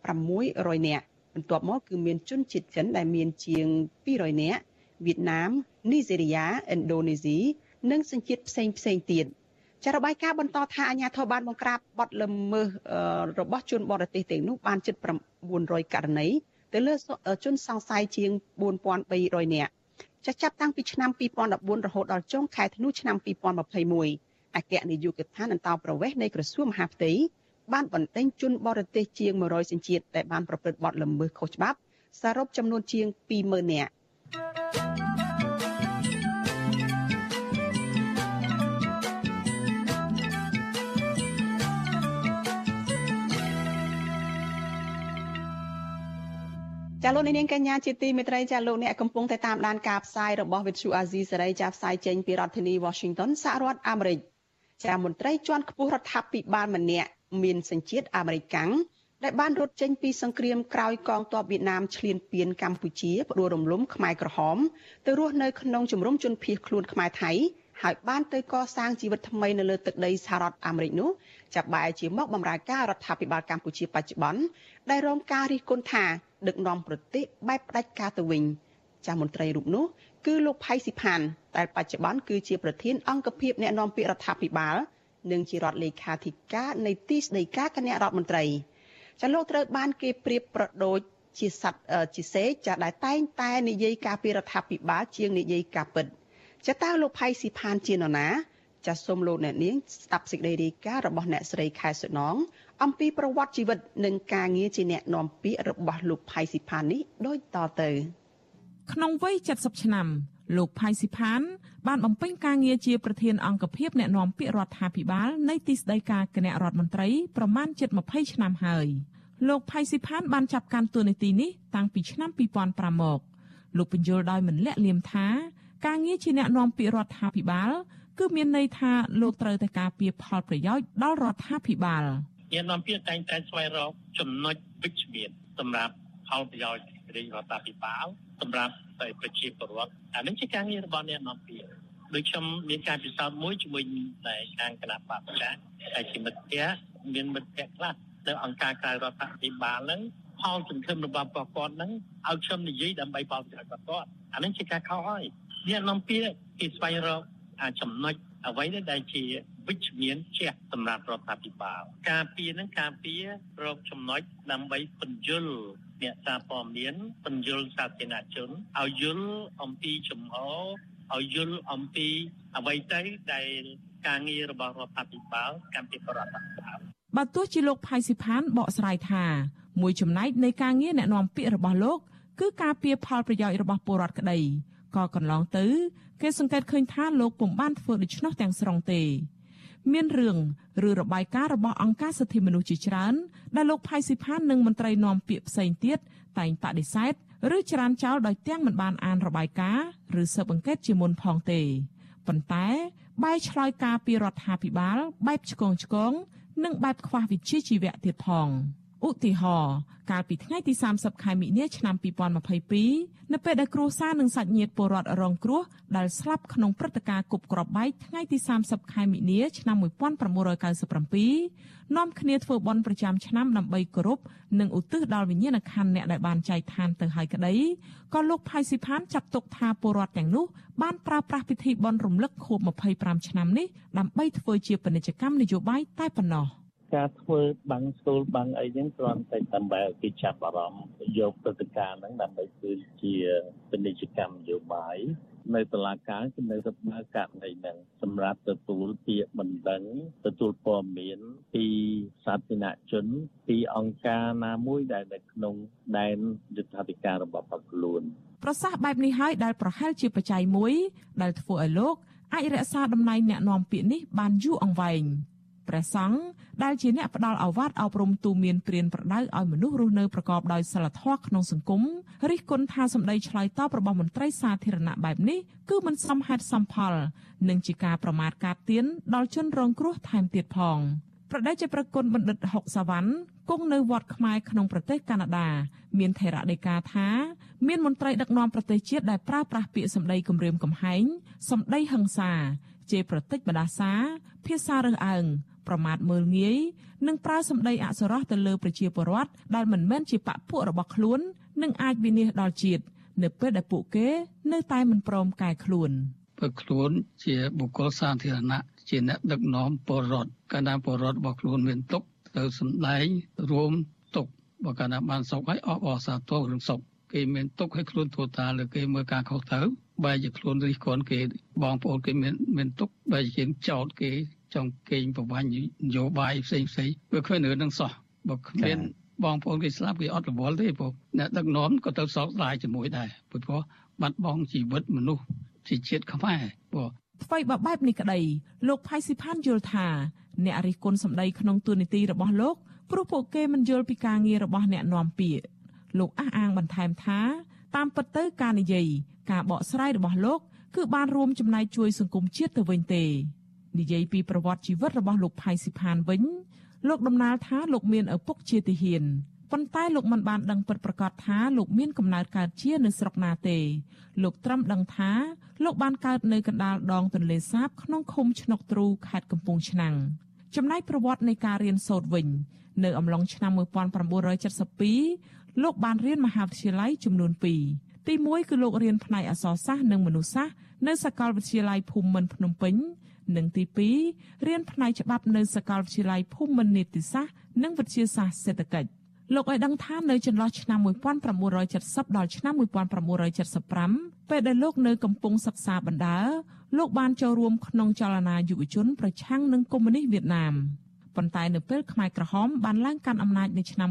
2600នាក់បន្ទាប់មកគឺមានជនជាតិចិនដែលមានជាង200នាក់ វៀតណាមនីហ្សេរីយ៉ាឥណ្ឌូនេស៊ីនិងសញ្ជាតិផ្សេងផ្សេងទៀតចាររបាយការណ៍បន្តថាអាជ្ញាធរបានបង្ក្រាបបទល្មើសរបស់ជនបរទេសទាំងនោះបានជិត900ករណីទៅលើជនសង្ស័យជាង4300នាក់ចាចាប់តាំងពីឆ្នាំ2014រហូតដល់ចុងខែធ្នូឆ្នាំ2021អគ្គនាយកដ្ឋានអន្តោប្រវេសន៍នៃក្រសួងមហាផ្ទៃបានបណ្ដេញជនបរទេសជាង100សញ្ជាតិដែលបានប្រព្រឹត្តបទល្មើសខុសច្បាប់សរុបចំនួនជាង20000នាក់ ចាលោកនាងកញ្ញាជាទីមេត្រីចាលោកអ្នកកំពុងតែតាមដានការផ្សាយរបស់ Vithu Azizi សេរីចាផ្សាយចេញពីរដ្ឋធានី Washington សហរដ្ឋអាមេរិកចាមន្ត្រីជាន់ខ្ពស់រដ្ឋាភិបាលម្នាក់មានសញ្ជាតិអាមេរិកាំង ដែលបានរត់ចេញពីសង្គ្រាមក្រោយកងទ័ពវៀតណាមឈ្លានពានកម្ពុជាផ្ដួលរំលំខ្មែរក្រហមទៅរស់នៅក្នុងជំរំជនភៀសខ្លួនខ្មែរថៃហើយបានទៅកសាងជីវិតថ្មីនៅលើទឹកដីសហរដ្ឋអាមេរិកនោះចាប់បែរជាមកបម្រើការរដ្ឋាភិបាលកម្ពុជាបច្ចុប្បន្នដែលរងការរិះគន់ថាដឹកនាំប្រទេសបែបផ្ដាច់ការទៅវិញចាស់មន្ត្រីរូបនោះគឺលោកផៃស៊ីផានដែលបច្ចុប្បន្នគឺជាប្រធានអង្គភិបអ្នកណែនាំពាក្យរដ្ឋាភិបាលនិងជារដ្ឋលេខាធិការនៃទីស្តីការគណៈរដ្ឋមន្ត្រី ចាលោកត្រូវបានគេប្រៀបប្រដូចជាសត្វជាសេចាដែលតែងតែនិយាយការពីរដ្ឋាភិបាលជាងនិយាយការពិតចាតើលោកផៃស៊ីផានជានរណាចាសសូមលោកអ្នកនាងស្ដាប់សេចក្តីរាយការណ៍របស់អ្នកស្រីខែសុណងអំពីប្រវត្តិជីវិតនិងការងារជាអ្នកនាំពាក្យរបស់លោកផៃស៊ីផាននេះដូចតទៅ ក្នុងវ័យ70ឆ្នាំ លោកផៃស៊ីផានបានបំពេញការងារជាប្រធានអង្គភិបអ្នកណែនាំពាក្យរដ្ឋាភិបាលនៃទីស្តីការគណៈរដ្ឋមន្ត្រីប្រមាណជិត20ឆ្នាំហើយលោកផៃស៊ីផានបានចាប់កាន់តួនាទីនេះតាំងពីឆ្នាំ2005មកលោកបញ្យល់ដោយមិនលាក់លៀមថា ការងារជាអ្នកណែនាំពាក្យរដ្ឋាភិបាល គឺមានន័យថាលោកត្រូវតែការពារផលប្រយោជន៍ដល់រដ្ឋាភិបាលអ្នកនាំពាក្យតែងតែស្វែងរកចំណុចវិជ្ជមានសម្រាប់ ផលប្រយោជន៍រាជរដ្ឋាភិបាលសម្រាប់តែប្រជាពលរដ្ឋអានេះជាការងាររបស់អ្នកនាំពាក្យដូចខ្ញុំមានការពិសោធន៍មួយជាមួយតែខាងគណៈបព្វជិតែជាមិត្តភ័ក្តិមានមិត្តភ័ក្តិខ្លះនៅអង្គការក្រៅរដ្ឋាភិបាលហ្នឹងផលសង្ឃឹមរបស់ពួកគាត់ហ្នឹងឲ្យខ្ញុំនិយាយដើម្បីផលប្រយោជន៍របស់គាត់អានេះជាការខុសហើយអ្នកនាំពាក្យគេស្វែងរកចំណុចអ្វីដែលជា វិជ្ជមានជាសម្រាប់រដ្ឋាភិបាលការពៀនឹងការពៀរកចំណុចដើម្បីបញ្យលអ្នកសារព័ត៌មានបញ្យលសាធារណជនឲ្យយល់អំពីចំហឲ្យយល់អំពីអ្វីទៅដែលការងាររបស់រដ្ឋាភិបាលកម្មពីរដ្ឋាភិបាលបើទោះជាលោកផៃស៊ីផានបកស្រាយថាមួយចំណែកនៃការងារអ្នកណែនាំពាក្យរបស់លោកគឺការពៀផលប្រយោជន៍របស់ពលរដ្ឋក្តីក៏កន្លងទៅ គេសង្កេតឃើញថាលោកពុំបានធ្វើដូច្នោះទាំងស្រុងទេ មានរឿងឬរបាយការណ៍របស់អង្គការសិទ្ធិមនុស្សជាច្រើនដែលលោកផៃស៊ីផាននិងមន្ត្រីនាំពាក្យផ្សេងទៀតតែងបដិសេធឬច្រានចោលដោយទាំងមិនបានអានរបាយការណ៍ឬស៊ើបអង្កេតជាមុនផងទេប៉ុន្តែបែរឆ្លើយការពីរដ្ឋាភិបាលបែបឆ្កងឆ្កង និងបែបខ្វះវិជ្ជាជីវៈទៀតផង ឧទាហរណ៍កាលពីថ្ងៃទី30ខែមិនិនាឆ្នាំ2022នៅពេលដែលគ្រួសារនិងសាច់ញាតិពលរដ្ឋរងគ្រោះដែលស្លាប់ក្នុងព្រឹត្តិការណ៍គប់គ្រាប់បែកថ្ងៃទី30ខែមិនិនាឆ្នាំ1997នាំគ្នាធ្វើបុណ្យប្រចាំឆ្នាំដើម្បីគោរពនិងឧទ្ទិសដល់វិញ្ញាណក្ខន្ធអ្នកដែលបានចែកឋានទៅហើយក្តីក៏លោកផៃស៊ីផានចាត់ទុកថាពលរដ្ឋទាំងនោះបានប្រើប្រាស់ពិធីបុណ្យរំលឹកខួប25ឆ្នាំនេះដើម្បីធ្វើជាពាណិជ្ជកម្មនយោបាយតែប៉ុណ្ណោះ។ ការធ្វើបាំងស្ទូលបាំងអីហ្នឹងគ្រាន់តែដើម្បីឲ្យគេចាប់អារម្មណ៍យកព្រឹត្តិការណ៍ហ្នឹងដើម្បីធ្វើជាពាណិជ្ជកម្មនយោបាយនៅតុលាការគឺនៅតែបើករណីហ្នឹងសម្រាប់ទទួលពាក្យបណ្ដឹងទទួលព័ត៌មានពីសាធារណជន ពីអង្គការណាមួយដែលនៅក្នុងដែនយុទ្ធសាស្ត្រការរបស់បកខ្លួនប្រសាសន៍បែបនេះហើយដែលប្រហែលជាបច្ច័យមួយដែលធ្វើឲ្យលោកអាចរក្សាតំណែងអ្នកនាំពាក្យនេះបានយូរអង្វែង ព្រះសង្ឃដែលជាអ្នកផ្ដល់ឱវាទអប់រំទូមានព្រានប្រដៅឲ្យមនុស្សរស់នៅប្រកបដោយសិលធម៌ក្នុងសង្គមរិះគន់ថាសម្ដីឆ្លើយតបរបស់មន្ត្រីសាធារណៈបែបនេះគឺមិនសមហេតុសមផល និងជាការប្រមាថការទៀនដល់ជនរងគ្រោះថែមទៀតផងប្រដេជប្រគុណបណ្ឌិតហុកសាវ៉ាន់គង់នៅវត្តខ្មែរក្នុងប្រទេសកាណាដា មានថេរដីកាថាមានមន្ត្រីដឹកនាំប្រទេសជាតិដែលប្រើប្រាស់ពាក្យសម្ដីគំរាមកំហែងសម្ដីហិង្សា ជេរប្រតិចបដាសា ភាសារើសអើងប្រមាថមើលងាយនិងប្រើសម្ដីអសុរោះទៅលើប្រជាពលរដ្ឋដែលមិនមែនជាបពពួករបស់ខ្លួននិងអាចវិនិច្ឆ័យដល់ជាតិនៅពេលដែលពួកគេនៅតែមិនព្រមកែខ្លួនព្រោះខ្លួនជាបុគ្គលសាធារណៈជាអ្នកដឹកនាំពលរដ្ឋកាលណាពលរដ្ឋរបស់ខ្លួនមានទុកទៅសម្ដែងរួមទុកបើកាលណាបានសុខហើយអបអរសាទររឿងសុខគេមានទុកឲ្យខ្លួនទូតាលើគេមើលការខុសត្រូវ បែរជាខ្លួនរិះគន់គេបងប្អូនគេមានមានទុកបែរជាចោតគេចង់កេងប្រវាញ់នយោបាយផ្សេងផ្សេងវាគ្មានរឿងនឹងសោះបើគ្មានបងប្អូនគេស្លាប់គេអត់រវល់ទេព្រោះអ្នកដឹកនាំក៏ទៅសោកស្ដាយជាមួយដែរព្រោះបាត់បង់ជីវិតមនុស្សជាជាតិខ្មែរព្រោះថ្មីបើបែបនេះក្តីលោកផៃស៊ីផានយល់ថាអ្នករិះគន់សម្ដីក្នុងទូនីតិរបស់លោកព្រោះពួកគេមិនយល់ពីការងាររបស់អ្នកនាំពាក្យលោកអះអាងបន្ថែមថា តាមពិតទៅការនិយាយការបកស្រាយរបស់លោកគឺបានរួមចំណែកជួយសង្គមជាតិទៅវិញទេនិយាយពីប្រវត្តិជីវិតរបស់លោកផៃស៊ីផានវិញលោកដំណាលថាលោកមានឪពុកជាទាហានប៉ុន្តែលោកមិនបានដឹងពិតប្រាកដថាលោកមានកំណើតកើតជានៅស្រុកណាទេ លោកត្រឹមដឹងថាលោកបានកើតនៅកណ្ដាលដងទន្លេសាបក្នុងឃុំឆ្នុកទ្រូខេត្តកំពង់ឆ្នាំងចំណែកប្រវត្តិនៃការរៀនសូត្រវិញ នៅអំឡុងឆ្នាំ1972 លោកបានរៀនមហាវិទ្យាល័យចំនួន2ទី1គឺលោករៀនផ្នែកអក្សរសាស្ត្រនិងមនុស្សសាស្ត្រនៅសាកលវិទ្យាល័យភូមិន្ទភ្នំពេញនិងទី2រៀនផ្នែកច្បាប់នៅសាកលវិទ្យាល័យភូមិន្ទនីតិសាស្ត្រនិងវិទ្យាសាស្ត្រសេដ្ឋកិច្ចលោកឲ្យដឹងថានៅចន្លោះឆ្នាំ1970ដល់ឆ្នាំ1975ពេលដែលលោកនៅកំពុងសិក្សាបណ្ដើលោកបានចូលរួមក្នុងចលនាយុវជនប្រឆាំងនឹងកុម្មុយនីសវៀតណាម ប៉ុន្តែនៅពេលខ្មែរក្រហមបានឡើងកាន់អំណាចនៅឆ្នាំ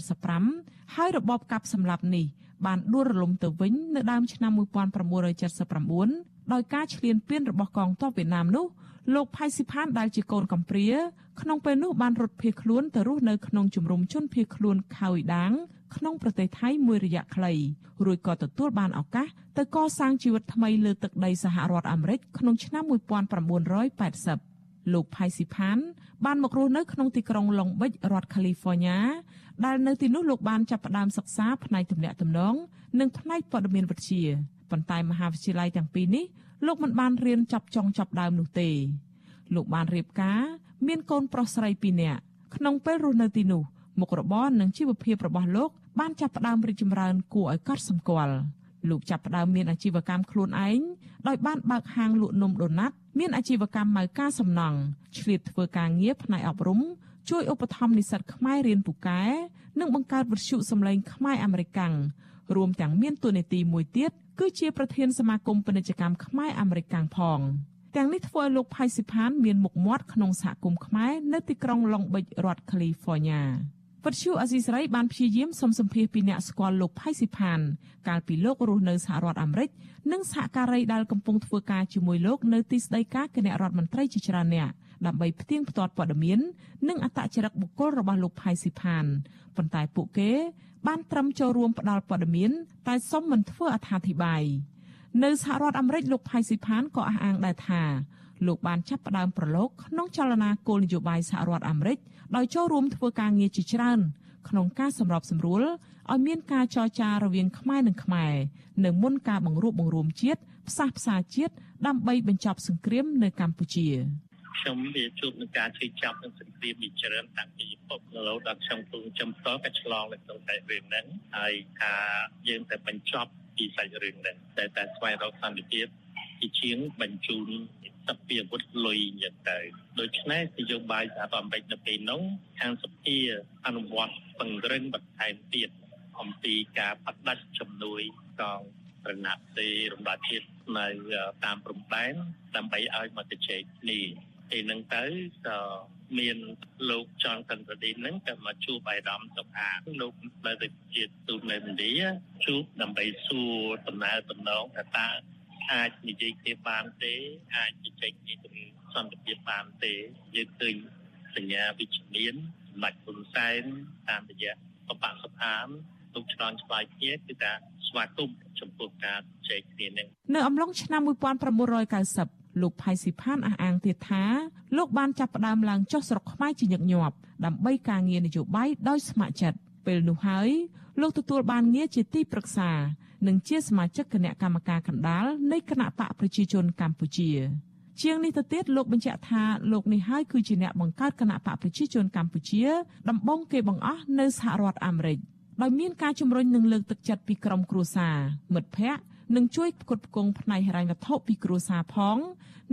1975ហើយរបបកាប់សម្លាប់នេះបានដួលរលំទៅវិញនៅដើមឆ្នាំ1979ដោយការឈ្លានពានរបស់កងទ័ពវៀតណាមនោះលោកផៃស៊ីផានដែលជាកូនកំព្រាក្នុងពេលនោះបានរត់ភៀសខ្លួនទៅរស់នៅក្នុងជំរំជនភៀសខ្លួនខៅដាងក្នុងប្រទេសថៃមួយរយៈខ្លីរួចក៏ទទួលបានឱកាសទៅកសាងជីវិតថ្មីលើទឹកដីសហរដ្ឋអាមេរិកក្នុងឆ្នាំ1980 លោកផៃស៊ីផានបានមករស់នៅក្នុងទីក្រុងឡុងបិចរដ្ឋ California ដែលនៅទីនោះលោកបានចាប់ផ្ដើមសិក្សាផ្នែកទំនាក់ទំនងនិងផ្នែកព័ត៌មានវិទ្យាប៉ុន្តែមហាវិទ្យាល័យទាំងពីរនេះលោកមិនបានរៀនចាប់ចុងចាប់ដើមនោះទេ លោកបានរៀបការមានកូនប្រុសស្រី2នាក់ក្នុងពេលរស់នៅទីនោះមុខរបរនិងជីវភាពរបស់លោកបានចាប់ផ្ដើមរីកចម្រើនគួរឲ្យកត់សម្គាល់ លោកចាប់ផ្ដើមមានអាជីវកម្មខ្លួនឯងដោយបានបើកហាងលក់នំដូណាត់មានអាជីវកម្មម៉ៅការសំណង់ឆ្លៀតធ្វើការងារផ្នែកអប់រំជួយឧបត្ថម្ភនិស្សិតខ្មែររៀនពូកែនិងបង្កើតវិទ្យុសម្លេងខ្មែរអាមេរិកាំងរួមទាំងមានតួនាទីមួយទៀតគឺជាប្រធានសមាគមពាណិជ្ជកម្មខ្មែរអាមេរិកាំងផងទាំងនេះធ្វើឲ្យលោកផៃស៊ីផានមានមុខមាត់ក្នុងសហគមន៍ខ្មែរនៅទីក្រុងឡុងបិចរដ្ឋកាលីហ្វ័រញ៉ាវត្តឈូអេស៊ីសរ៉ៃបានព្យាយាមសំសម្ភាសពីអ្នកស្គាល់លោកផៃស៊ីផាន កាលពីលោករស់នៅសហរដ្ឋអាមេរិកនិងសហការីដែលកំពុងធ្វើការជាមួយលោកនៅទីស្តីការគណៈរដ្ឋមន្ត្រីជាច្រើនអ្នកដើម្បីផ្ទៀងផ្ទាត់ព័ត៌មាន និងអត្តចរិតបុគ្គលរបស់លោកផៃស៊ីផានប៉ុន្តែពួកគេ បានត្រឹមចូលរួមផ្ដល់ព័ត៌មាន តែសុំមិនធ្វើអត្ថាធិប្បាយនៅសហរដ្ឋអាមេរិកលោកផៃស៊ីផានក៏អះអាងដែរថា លោកបានចាប់ផ្ដើមប្រឡូកក្នុងចលនាគោលនយោបាយសហរដ្ឋអាមេរិកដោយចូលរួមធ្វើការងារជាច្រើនក្នុងការសម្របសម្រួលឲ្យមានការចរចារវាងខ្មែរនិងខ្មែរនៅមុនការបង្រួបបង្រួមជាតិផ្សះផ្សាជាតិដើម្បីបញ្ចប់សង្គ្រាមនៅកម្ពុជាខ្ញុំវាជួបនឹងការជឿចាប់នឹងសង្គ្រាមជាច្រើនតាំងពីពុករហូតដល់ខ្ញុំពងចំតក៏ឆ្លងនៅក្នុងតែរឿងហ្នឹងហើយថាយើងតែបញ្ចប់ពីសាច់រឿងហ្នឹងតែតែស្វែងរកសន្តិភាព ជាជាងបញ្ជូនសព្វាវុធលុយយ៉ាងទៅដូច្នេះនយោបាយសហរដ្ឋអាមេរិកនៅពេលនោះខាងសភាអនុវត្តពង្រឹងបន្ថែមទៀតអំពីការបដិសេធជំនួយកងរណសេរីរំដោះជាតិនៅតាមព្រំដែនដើម្បីឲ្យមកជជែកគ្នាពេលហ្នឹងទៅក៏មានលោកចង់កណ្ដឌីនហ្នឹងក៏មកជួបអាយដាមសុខាលោកដែលទៅជាទូតនៅឥណ្ឌាជួបដើម្បីសួរដំណើរតំណងថាតើ អាចនិយាយគ្នាបានទេ អាចជជែកគ្នាទៅសន្តិភាពបានទេយើងឃើញសញ្ញាវិជ្ជមានសម្ដេចហ៊ុនសែនតាមរយៈបបសភានលោកឆ្លងឆ្លើយគ្នាគឺថាស្វាគមន៍ចំពោះការជែកគ្នានេះនៅអំឡុងឆ្នាំ1990លោកផៃស៊ីផានអះអាងទៀតថាលោកបានចាប់ផ្ដើមឡើងចុះស្រុកខ្មែរជាញឹកញាប់ដើម្បីការងារនយោបាយដោយស្ម័គ្រចិត្តពេលនោះហើយលោកទទួលបានងារជាទីប្រឹក្សា និងជាសមាជិកគណៈកម្មការកណ្ដាលនៃគណៈបកប្រជាជនកម្ពុជា ជាងនេះទៅទៀតលោកបញ្ជាក់ថាលោកនេះហើយគឺជាអ្នកបង្កើតគណៈបកប្រជាជនកម្ពុជាដំបូងគេបង្អស់នៅសហរដ្ឋអាមេរិកដោយមានការជំរុញនិងលើកទឹកចិត្តពីក្រុមគ្រួសារមិត្តភ័ក្តិនិងជួយផ្គត់ផ្គង់ផ្នែកហិរញ្ញវត្ថុពីគ្រួសារផង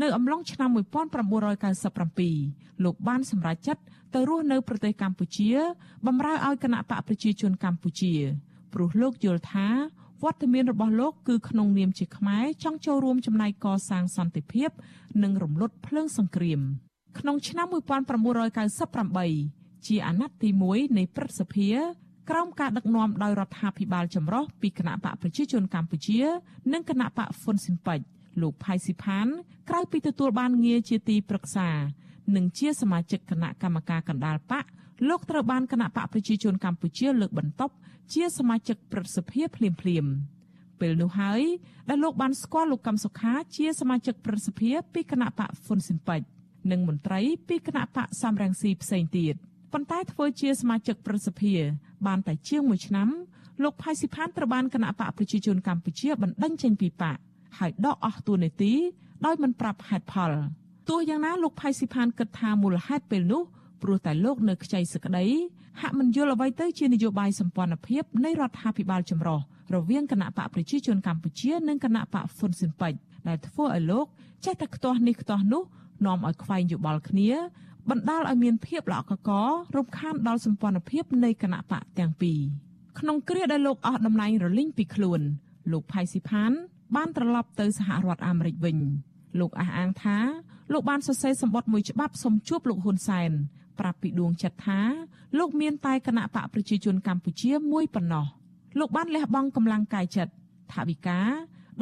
នៅអំឡុងឆ្នាំ1997លោកបានសម្រេចចិត្តទៅរស់នៅប្រទេសកម្ពុជាបម្រើឲ្យគណៈបកប្រជាជនកម្ពុជាព្រោះលោកយល់ថា វត្តមានរបស់លោកគឺក្នុងនាមជាខ្មែរចង់ចូលរួមចំណែកកសាងសន្តិភាព និងរំលត់ភ្លើងសង្គ្រាម ក្នុងឆ្នាំ1998ជាអាណត្តិទី1នៃព្រឹទ្ធសភាក្រោមការដឹកនាំដោយរដ្ឋាភិបាលចម្រុះពីគណៈបកប្រជាជនកម្ពុជា និងគណៈបកហ៊ុនស៊ិនប៉ិចលោកផៃស៊ីផានក្រៅពីទទួលបានងារជាទីប្រឹក្សា និងជាសមាជិកគណៈកម្មការកណ្ដាលបក លោកត្រូវបានគណៈបកប្រជាជនកម្ពុជាលើកបន្ទប់ជាសមាជិកព្រឹទ្ធសភាភ្លាមភ្លាមពេលនោះហើយដែលលោកបានស្គាល់លោកកឹមសុខាជាសមាជិកព្រឹទ្ធសភាពីគណៈបកហ៊ុនស៊ិនប៉ិចនិងមន្ត្រីពីគណៈបកសំរងស៊ីផ្សេងទៀតប៉ុន្តែធ្វើជាសមាជិកព្រឹទ្ធសភាបានតែជាង1ឆ្នាំលោកផៃស៊ីផានត្រូវបានគណៈបកប្រជាជនកម្ពុជាបណ្តេញចេញពីបកហើយដកអស់តួនាទីដោយមិនប្រាប់ហេតុផលទោះយ៉ាងណាលោកផៃស៊ីផានគិតថាមូលហេតុពេលនោះ ព្រោះតែលោកនៅខ្ចីសក្តីហាក់មិនយល់អ្វីទៅជានយោបាយសម្ព័ន្ធភាពនៃរដ្ឋាភិបាលចម្រុះរវាងគណៈបកប្រជាជនកម្ពុជានិងគណៈបកហ៊ុនស៊ិនប៉ិចដែលធ្វើឲ្យលោកចេះតែខ្ទាស់នេះខ្ទាស់នោះនាំឲ្យខ្វែងយោបល់គ្នាបណ្ដាលឲ្យមានភាពល្អកករំខានដល់សម្ព័ន្ធភាពនៃគណៈបកទាំងពីរក្នុងគ្រាដែលលោកអស់តំណែងរលីងពីខ្លួន លោកផៃស៊ីផាន បានត្រឡប់ទៅសហរដ្ឋអាមេរិកវិញលោកអះអាងថាលោកបានសរសេរសម្បត្តិមួយច្បាប់សុំជួបលោកហ៊ុនសែន ប្រាប់ពីដួងចិត្តថាលោកមានតែគណៈបកប្រជាជនកម្ពុជាមួយប៉ុណ្ណោះលោកបានលះបង់កម្លាំងកាយចិត្តថាវិការ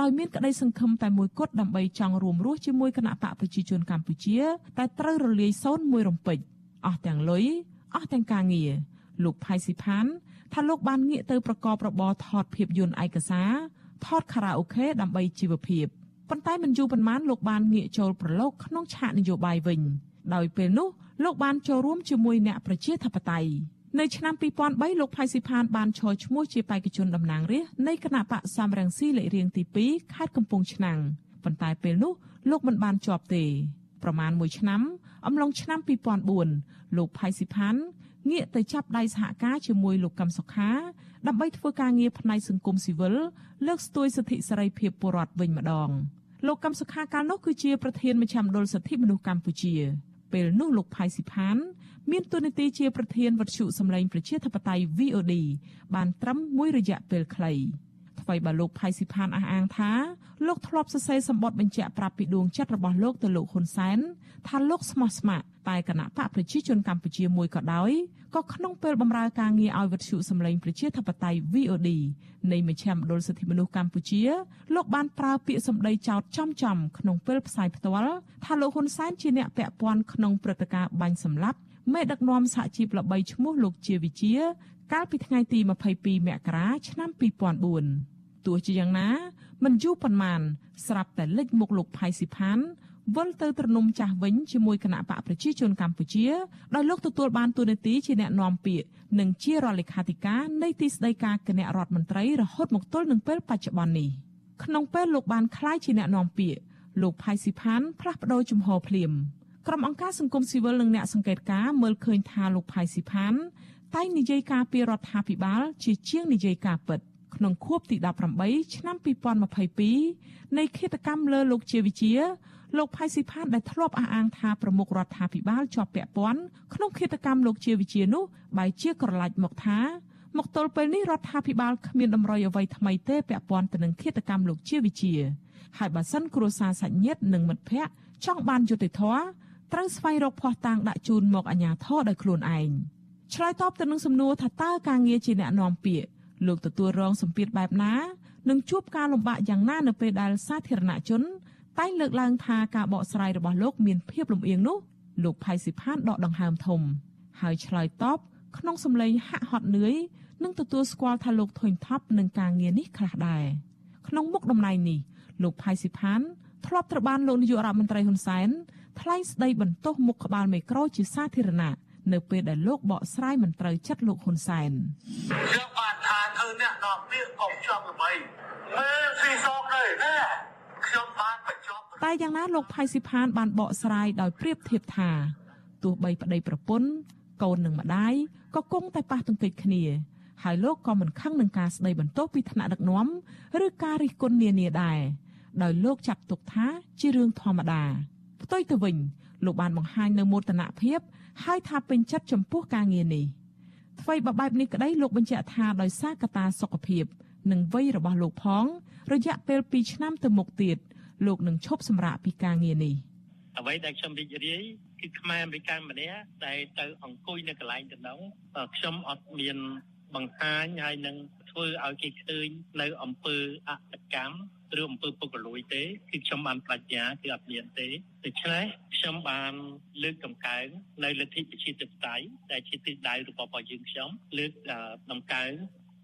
ដោយមានក្តីសង្ឃឹមតែមួយគត់ដើម្បីចង់រួមរស់ជាមួយគណៈបកប្រជាជនកម្ពុជា តែត្រូវរលាយសូន្យមួយរំពេចអស់ទាំងលុយអស់ទាំងការងារលោកផៃស៊ីផានថាលោកបានងាកទៅប្រកបរបរថតភាពយន្តឯកសារថតខារ៉ាអូខេដើម្បីជីវភាពប៉ុន្តែមិនយូរប៉ុន្មានលោកបានងាកចូលប្រឡូកក្នុងឆាកនយោបាយវិញដោយពេលនោះ លោកបានចូលរួមជាមួយអ្នកប្រជាធិបតេយ្យនៅឆ្នាំ2003លោកផៃស៊ីផានបានឈរឈ្មោះជាបេក្ខជនតំណាងរាស្ត្រនៃគណៈបកសំរងស៊ីលេខរៀងទី2ខេត្តកំពង់ឆ្នាំងប៉ុន្តែពេលនោះលោកមិនបានជាប់ទេប្រមាណ1ឆ្នាំអំឡុងឆ្នាំ2004លោកផៃស៊ីផានងាកទៅចាប់ដៃសហការជាមួយលោកកឹមសុខាដើម្បីធ្វើការងារផ្នែកសង្គមស៊ីវិលលើកស្ទួយសិទ្ធិសេរីភាពពលរដ្ឋវិញម្ដងលោកកឹមសុខាកាលនោះគឺជាប្រធានមជ្ឈមណ្ឌលសិទ្ធិមនុស្សកម្ពុជា ពេលនោះលោកផៃស៊ីផាន មានតួនាទីជាប្រធានវត្ថុសម្លេងប្រជាធិបតេយ្យ VOD បានត្រឹមមួយរយៈពេលខ្លីថ្មីបើលោកផៃស៊ីផានអះអាងថា លោកធ្លាប់សរសេរសម្បត្តិបញ្ជាក់ប្រាប់ពីដួងចិត្តរបស់លោកទៅលោកហ៊ុនសែនថាលោកស្មោះស្ម័គ្រតែគណៈបកប្រជាជនកម្ពុជាមួយក៏ដោយក៏ក្នុងពេលបម្រើការងារឲ្យវិទ្យុសម្លេងប្រជាធិបតេយ្យ VOD នៃមជ្ឈមណ្ឌលសិទ្ធិមនុស្សកម្ពុជាលោកបានប្រើពាក្យសម្ដីចោទចំចំក្នុងពេលផ្សាយផ្ទាល់ថាលោកហ៊ុនសែនជាអ្នកពាក់ព័ន្ធក្នុងព្រឹត្តិការណ៍បាញ់សម្លាប់មេដឹកនាំសហជីពល្បីឈ្មោះលោកជាវិជាកាលពីថ្ងៃទី22មករាឆ្នាំ2004ទោះជាយ៉ាងណា មិនយូរប៉ុន្មានស្រាប់តែលេចមុខលោកផៃស៊ីផានវិលទៅទ្រនំចាស់វិញជាមួយគណៈបកប្រជាជនកម្ពុជាដោយលោកទទួលបានតួនាទីជាអ្នកនាំពាក្យនិងជារដ្ឋលេខាធិការនៃទីស្តីការគណៈរដ្ឋមន្ត្រីរហូតមកទល់នឹងពេលបច្ចុប្បន្ននេះក្នុងពេលលោកបានក្លាយជាអ្នកនាំពាក្យលោកផៃស៊ីផានផ្លាស់ប្ដូរជំហរភ្លាមក្រុមអង្គការសង្គមស៊ីវិលនិងអ្នកសង្កេតការមើលឃើញថាលោកផៃស៊ីផានតែងនិយាយការពីរដ្ឋាភិបាលជាជាងនិយាយការពិត ក្នុងខួបទី18ឆ្នាំ2022នៃគិតកម្មលើលោកជាវិជាលោកផៃស៊ីផានដែលធ្លាប់អះអាងថាប្រមុខរដ្ឋាភិបាលជាប់ពាក់ព័ន្ធក្នុងគិតកម្មលោកជាវិជានោះបែជាក្រឡាច់មកថាមកទល់ពេលនេះរដ្ឋាភិបាលគ្មានតម្រុយអ្វីថ្មីទេពាក់ព័ន្ធទៅនឹងគិតកម្មលោកជាវិជាហើយបើសិនគ្រួសារសាច់ញាតិនិងមិត្តភ័ក្តិចង់បានយុត្តិធម៌ត្រូវស្វែងរកភ័ស្តុតាងដាក់ជូនមកអាជ្ញាធរដោយខ្លួនឯងឆ្លើយតបទៅនឹងសំណួរថាតើការងារជាអ្នកនាំពាក្យ លោកទទួលរងសម្ពាធបែបណានិងជួបការលំបាកយ៉ាងណានៅពេលដែលសាធារណជន តែលើកឡើងថាការបកស្រាយរបស់លោកមានភាពលំអៀងនោះលោកផៃស៊ីផានដកដង្ហើមធំ ហើយឆ្លើយតបក្នុងសម្លេងហាក់ហត់នឿយនិងទទួលស្គាល់ថាលោកធុញថប់នឹងការងារនេះខ្លះដែរក្នុងមុខតំណែងនេះលោកផៃស៊ីផានធ្លាប់ត្រូវបានលោកនាយករដ្ឋមន្ត្រីហ៊ុនសែនថ្លែងស្ដីបន្ទោសមុខក្បាលមេក្រូជាសាធារណៈនៅពេលដែលលោកបកស្រាយមិនត្រូវចិត្តលោកហ៊ុនសែនខ្ញុំបានថាធ្វើ អ្នកនាំពាក្យកុំចង់ល្បីមើលស៊ីសោកទេណាខ្ញុំបានបញ្ចប់តែយ៉ាងណាលោកផៃស៊ីផានបានបកស្រាយដោយប្រៀបធៀបថាទោះបីប្តីប្រពន្ធកូននិងម្ដាយក៏គង់តែប៉ះទង្គិចគ្នាហើយលោកក៏មិនខឹងនឹងការស្ដីបន្ទោសពីថ្នាក់ដឹកនាំឬការរិះគន់នានាដែរដោយលោកចាត់ទុកថាជារឿងធម្មតាផ្ទុយទៅវិញលោកបានបង្ហាញនៅមោទនភាពហើយថាពេញចិត្តចំពោះការងារនេះ អ្វីបើបែបនេះក្តីលោកបញ្ជាក់ថាដោយសារកត្តាសុខភាព និងវ័យរបស់លោកផង រយៈពេល2ឆ្នាំទៅមុខទៀតលោកនឹងឈប់សម្រាកពីការងារនេះអ្វីដែលខ្ញុំរីករាយគឺខ្មែរអមេរិកម្នាក់ដែលទៅអង្គុយនៅកន្លែងទៅនោះខ្ញុំអត់មានបង្ហាញហើយនឹងធ្វើឲ្យគេឃើញនៅអំពើអកកម្ម ឬអំពើពុករលួយទេគឺខ្ញុំបានប្រាជ្ញាគឺអត់មានទេដូច្នេះខ្ញុំបានលើកតម្កើងនៅលទ្ធិប្រជាធិបតេយ្យដែលជាទិសដៅរបស់យើងខ្ញុំលើកតម្កើង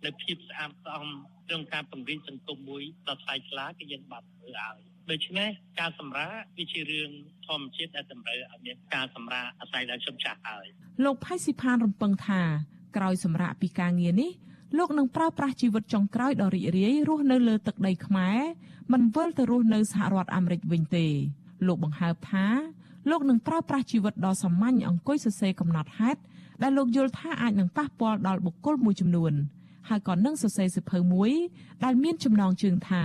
នៅភាពស្អាតស្អំក្នុងការពង្រីកសង្គមមួយដល់ផ្សាយឆ្លាគឺយើងបាត់ធ្វើឲ្យដូច្នេះការសម្រាវាជារឿងធម្មជាតិដែលតម្រូវឲ្យមានការសម្រាអាស្រ័យដល់ជំចាស់ហើយលោកផៃស៊ីផានរំពឹងថាក្រោយសម្រាកពីការងារនេះ លោកនឹងប្រើប្រាស់ជីវិតចុងក្រោយដ៏រីករាយរស់នៅលើទឹកដីខ្មែរមិនវិលទៅរស់នៅសហរដ្ឋអាមេរិកវិញទេ លោកបង្ហើបថាលោកនឹងប្រើប្រាស់ជីវិតដ៏សាមញ្ញអង្គុយសរសេរកំណត់ហេតុដែលលោកយល់ថាអាចនឹងប៉ះពាល់ដល់បុគ្គលមួយចំនួនហើយក៏នឹងសរសេរសិភៅមួយដែលមានចំណងជើងថា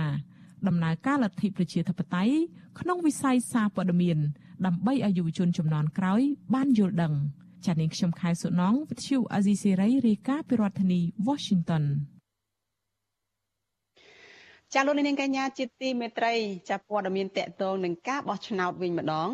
ដំណើរការលទ្ធិប្រជាធិបតេយ្យក្នុងវិស័យសារព័ត៌មានដើម្បីឲ្យយុវជនចំនួនក្រោយបានយល់ដឹង។ ចានាងខ្ញុំខែសុណងវិទ្យុអាស៊ីសេរីរាយការណ៍ពីរដ្ឋធានី Washington ចាលោកនាងកញ្ញាជាទីមេត្រីចាព័ត៌មានតកតងនឹងការបោះឆ្នោតវិញម្ដង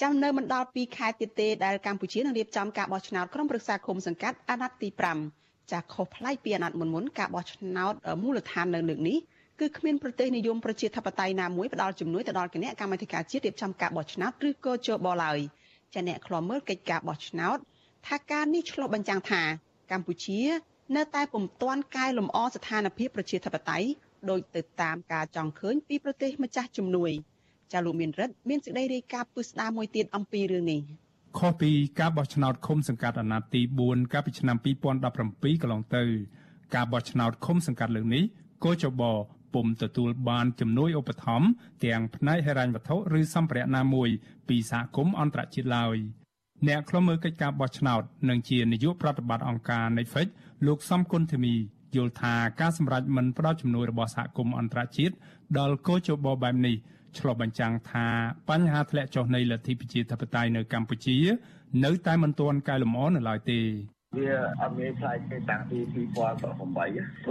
ចាំនៅមិនដល់2ខែទៀតទេដែលកម្ពុជានឹងរៀបចំការបោះឆ្នោតក្រុមប្រឹក្សាគុំសង្កាត់អាណត្តិទី5ចាខុសប្លែកពីអាណត្តិមុនមុនការបោះឆ្នោតមូលដ្ឋាននៅលើកនេះគឺគ្មានប្រទេសនិយមប្រជាធិបតេយ្យណាមួយផ្ដល់ជំនួយទៅដល់គណៈកម្មាធិការជាតិរៀបចំការបោះឆ្នោតឬក៏ជបឡើយ។ ចាអ្នកខ្លាំមើលកិច្ចការបោះឆ្នោតថាការនេះឆ្លុះបញ្ចាំងថា កម្ពុជា នៅតែពុំទាន់កែលម្អស្ថានភាពប្រជាធិបតេយ្យដោយទៅតាមការចង់ឃើញពីប្រទេសម្ចាស់ជំនួយចាលោកមានរិទ្ធមានសេចក្តីរាយការណ៍ពិស្ដារមួយទៀតអំពីរឿងនេះខុសពីការបោះឆ្នោតឃុំសង្កាត់អាណត្តិទី4កាលពីឆ្នាំ2017កន្លងទៅ ការបោះឆ្នោតឃុំសង្កាត់លើកនេះកោចប ពុំទទួលបានជំនួយឧបត្ថម្ភទាំងផ្នែកហិរញ្ញវត្ថុឬសម្ភារៈណាមួយពីសហគមន៍អន្តរជាតិឡើយអ្នកខ្លុំមើលកិច្ចការបោះឆ្នោតនិងជានាយកប្រតិបត្តិអង្គការ Netflix លោកសំគុណធីមីយល់ថាការសម្រេចមិនផ្ដល់ជំនួយរបស់សហគមន៍អន្តរជាតិដល់កោជបបែបនេះឆ្លុះបញ្ចាំងថាបញ្ហាធ្លាក់ចុះនៃលទ្ធិប្រជាធិបតេយ្យនៅកម្ពុជា នៅតែមិនទាន់កែលម្អនៅឡើយទេ វាអត់មានផ្លាយទេតាំងពី2008ព្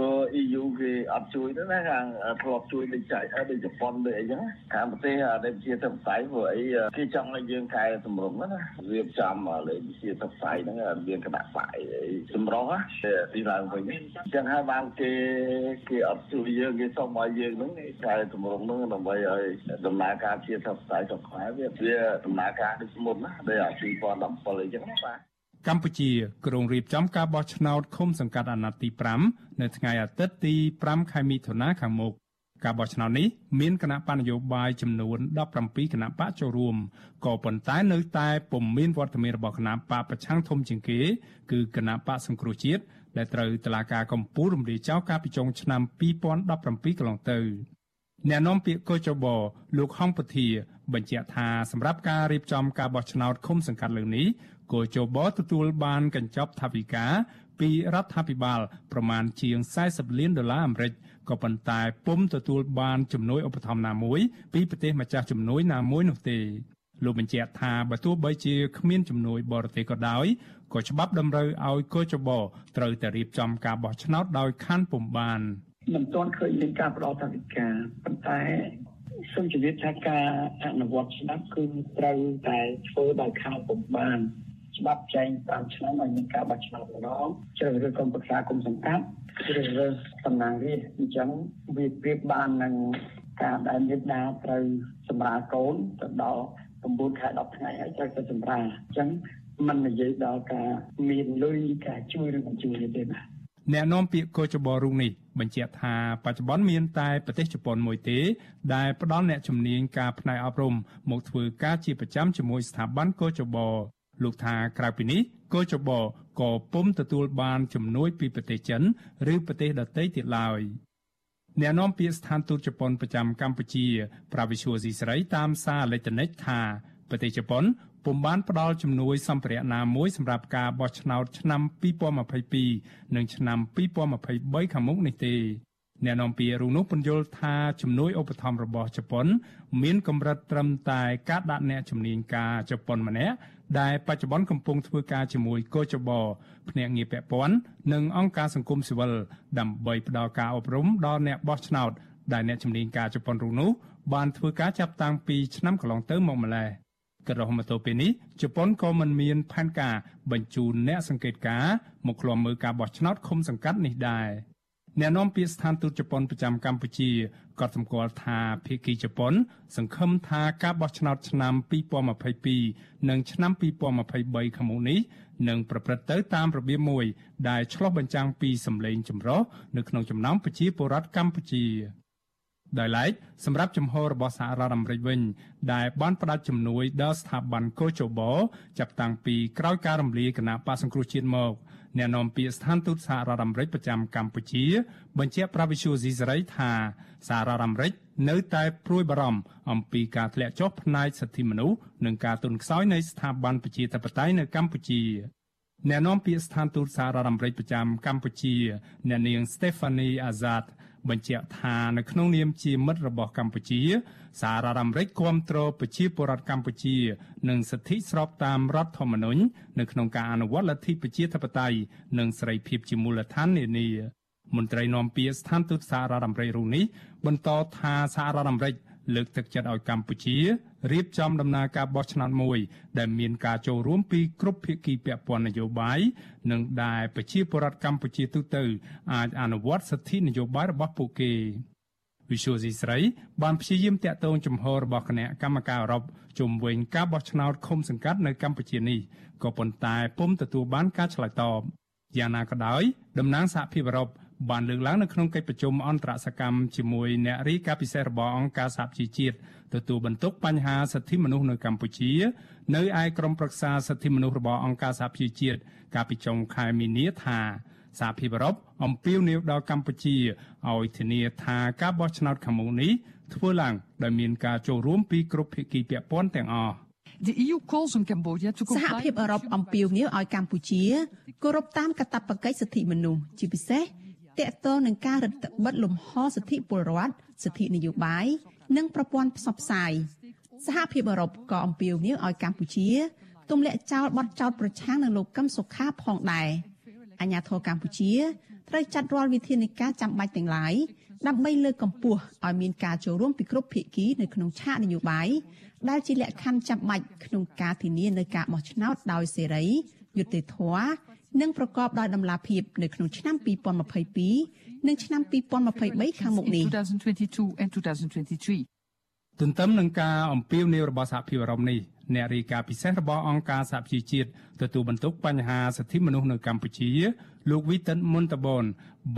រោះ EU គេអត់ជួយទេណាខាងធ្លាប់ជួយដូចចែកដូចជប៉ុនដូចអីចឹងខាងប្រទេសដែលជាទឹកផ្សៃព្រោះអីគេចង់ឲ្យយើងកែតម្រង់ណារៀបចំលេខវិជាទឹកផ្សៃហ្នឹងមានគណៈបកអីសម្រោះទីឡើងវិញអញ្ចឹងហើយបានគេគេអត់ជួយយើងគេសុំឲ្យយើងហ្នឹងកែតម្រង់ហ្នឹងដើម្បីឲ្យដំណើរការជាទឹកផ្សៃចុះខ្មែរវាវាដំណើរការដូចមុនណាដូច2017អីចឹងបាទ កម្ពុជាក្រុងរៀបចំការបោះឆ្នោតឃុំសង្កាត់អាណត្តិទី5នៅថ្ងៃអាទិត្យទី5ខែមិថុនាខាងមុខការបោះឆ្នោតនេះមានគណៈបញ្ញយោបាយចំនួន17គណៈបកចូលរួមក៏ប៉ុន្តែនៅតែពុំមានវត្តមានរបស់គណៈបកប្រឆាំងធំជាងគេគឺគណៈបកសង្គ្រោះជាតិដែលត្រូវតឡាការកម្ពុជារំលាយចោលកាលពីចុងឆ្នាំ2017កន្លងទៅអ្នកនាំពាក្យកោចបលោកហងពធាបញ្ជាក់ថាសម្រាប់ការរៀបចំការបោះឆ្នោតឃុំសង្កាត់លើនេះ គោចបទទួលបានកញ្ចប់ថវិកាពីរដ្ឋាភិបាលប្រមាណជាង40លានដុល្លារអាមេរិកក៏ប៉ុន្តែពុំទទួលបានជំនួយឧបត្ថម្ភណាមួយពីប្រទេសម្ចាស់ជំនួយណាមួយនោះទេលោកបញ្ជាក់ថាបើទោះបីជាគ្មានជំនួយបរទេសក៏ដោយក៏ច្បាប់តម្រូវឲ្យកោចបត្រូវតែរៀបចំការបោះឆ្នោតដោយខណ្ឌពុំបានមិនទាន់ឃើញមានការផ្ដល់ថវិកាប៉ុន្តែសូមជម្រាបថាការអនុវត្តច្បាប់គឺត្រូវតែធ្វើដោយខណ្ឌពុំបាន ច្បាប់ចែង5ឆ្នាំឲ្យមានការបោះឆ្នោតម្ដងជ្រើសរើសក្រុមប្រឹក្សាគុំសង្កាត់ជ្រើសរើសតំណាងរាស្ត្រអញ្ចឹងវាប្រៀបបាននឹងការដែលមេដាត្រូវសម្រាលកូនទៅដល់9ខែ10ថ្ងៃហើយត្រូវទៅសម្រាលអញ្ចឹងมันនិយាយដល់ការមានលុយការជួយឬមិនជួយទេណាអ្នកនាំពាក្យកោចបរុងនេះបញ្ជាក់ថាបច្ចុប្បន្នមានតែប្រទេសជប៉ុនមួយទេ ដែលផ្ដល់អ្នកជំនាញការផ្នែកអប់រំមកធ្វើការជាប្រចាំជាមួយស្ថាប័នកោចប លោកថាក្រៅពីនេះកោចបក៏ពុំទទួលបានជំនួយពីប្រទេសចិនឬប្រទេសដទៃទៀតឡើយអ្នកនាំពាក្យស្ថានទូតជប៉ុនប្រចាំកម្ពុជាប្រាវិឈូស៊ីស្រីតាមសារអេឡិចត្រូនិកថាប្រទេសជប៉ុនពុំបានផ្ដល់ជំនួយសម្ភារៈណាមួយសម្រាប់ការបោះឆ្នោតឆ្នាំ2022និងឆ្នាំ2023ខាងមុខនេះទេ អ្នកនាំពាក្យរូនោះពន្យល់ថាជំនួយឧបត្ថម្ភរបស់ជប៉ុន មានកម្រិតត្រឹមតែការដាក់អ្នកជំនាញការជប៉ុនម្នាក់ដែលបច្ចុប្បន្នកំពុងធ្វើការជាមួយកោចបភ្នាក់ងារពាក់ព័ន្ធនិងអង្គការសង្គមស៊ីវិលដើម្បីផ្ដល់ការអប់រំដល់អ្នកបោះឆ្នោតដែលអ្នកជំនាញការជប៉ុនរូនោះបានធ្វើការចាប់តាំងពីឆ្នាំកន្លងទៅមកម្ល៉េះក៏រហូតមកទល់ពេលនេះជប៉ុនក៏មិនមានផែនការបញ្ជូនអ្នកសង្កេតការណ៍មកឃ្លាំមើលការបោះឆ្នោតឃុំសង្កាត់នេះដែរ អ្នកនាំពាក្យស្ថានទូតជប៉ុនប្រចាំកម្ពុជាក៏សម្គាល់ថាភាគីជប៉ុន សង្ឃឹមថាការបោះឆ្នោតឆ្នាំ2022និងឆ្នាំ2023ខាងមុខនេះនឹងប្រព្រឹត្តទៅតាមរបៀបមួយ ដែលឆ្លុះបញ្ចាំងពីសម្លេងចម្រុះនៅក្នុងចំណោមប្រជាពលរដ្ឋកម្ពុជាដោយឡែកសម្រាប់ចំហរបស់សហរដ្ឋអាមេរិកវិញដែលបានផ្ដល់ជំនួយដល់ស្ថាប័នកូជបចាប់តាំងពីក្រោយការរំលាយគណៈបកសង្គ្រោះជាតិមក អ្នកនាំពាក្យស្ថានទូតសហរដ្ឋអាមេរិកប្រចាំកម្ពុជា បញ្ជាក់ប្រាវិសុយស៊ីសេរីថាសហរដ្ឋអាមេរិកនៅតែព្រួយបារម្ភអំពីការធ្លាក់ចុះផ្នែកសិទ្ធិមនុស្សនិងការទន់ខ្សោយនៃស្ថាប័នប្រជាធិបតេយ្យនៅកម្ពុជាអ្នកនាំពាក្យស្ថានទូតសហរដ្ឋអាមេរិកប្រចាំកម្ពុជាអ្នកនាង Stephanie Azad បញ្ជាក់ថានៅក្នុងនាមជាមិត្តរបស់កម្ពុជា សហរដ្ឋអាមេរិកគាំទ្រប្រជាពលរដ្ឋកម្ពុជា និងសិទ្ធិស្របតាមរដ្ឋធម្មនុញ្ញនៅក្នុងការអនុវត្តលទ្ធិប្រជាធិបតេយ្យនិងសេរីភាពជាមូលដ្ឋាននានាមន្ត្រីនាំពាក្យស្ថានទូតសហរដ្ឋអាមេរិករូបនេះបន្តថាសហរដ្ឋអាមេរិកលើកទឹកចិត្តឲ្យកម្ពុជារៀបចំដំណើរការបោះឆ្នោតមួយ ដែលមានការចូលរួមពីគ្រប់ភាគីពាក់ព័ន្ធនយោបាយនិងដែលប្រជាពលរដ្ឋកម្ពុជាទូទៅ អាចអនុវត្តសិទ្ធិនយោបាយរបស់ពួកគេ វិសុយស៊ីស្រីបានព្យាយាមតាក់ទងជំហររបស់គណៈកម្មការអឺរ៉ុបជុំវិញការបោះឆ្នោតឃុំសង្កាត់នៅកម្ពុជានេះក៏ប៉ុន្តែពុំទទួលបានការឆ្លើយតបយ៉ាងណាក៏ដោយតំណាងសហភាពអឺរ៉ុបបានលើកឡើងនៅក្នុងកិច្ចប្រជុំអន្តរសកម្មជាមួយអ្នករាយការណ៍ពិសេសរបស់អង្គការសហជីវជាតិទទួលបន្ទុកបញ្ហាសិទ្ធិមនុស្សនៅកម្ពុជា នៅឯក្រមប្រឹក្សាសិទ្ធិមនុស្សរបស់អង្គការសហជីវជាតិកាលពីចុងខែមីនាថា សហភាពអឺរ៉ុបអំពាវនាវដល់កម្ពុជាឲ្យធានាថាការបោះឆ្នោតខាងមុខនេះធ្វើឡើងដោយមានការចូលរួមពីគ្រប់ភាគីពាក់ព័ន្ធទាំងអស់ The EU calls on Cambodia to comply សហភាពអឺរ៉ុបអំពាវនាវឲ្យកម្ពុជាគោរពតាមកាតព្វកិច្ចសិទ្ធិមនុស្សជាពិសេសទាក់ទងនឹងការរឹតបន្តឹងលំហសិទ្ធិពលរដ្ឋសិទ្ធិនយោបាយនិងប្រព័ន្ធផ្សព្វផ្សាយសហភាពអឺរ៉ុបក៏អំពាវនាវឲ្យកម្ពុជាទម្លាក់ចោលបទចោទប្រឆាំងនឹងលោកកឹមសុខាផងដែរ អាញាធរកម្ពុជាត្រូវចាត់រាល់វិធានការចាំបាច់ទាំងឡាយដើម្បីលើកកម្ពស់ឲ្យមានការចូលរួមពីគ្រប់ភាគីនៅក្នុងឆាកនយោបាយដែលជាលក្ខខណ្ឌចាំបាច់ក្នុងការធានានៅការបោះឆ្នោតដោយសេរីយុត្តិធម៌និងប្រកបដោយតម្លាភាពនៅក្នុងឆ្នាំ2022និងឆ្នាំ2023ខាងមុខនេះ2022 and 2023 ទន្ទឹមនឹងការអំពាវនាវរបស់សហភាពអឺរ៉ុបនេះអ្នករាយការណ៍ពិសេសរបស់អង្គការសហប្រជាជាតិទទួលបន្ទុកបញ្ហាសិទ្ធិមនុស្សនៅកម្ពុជា លោកវីតិនមុនតបន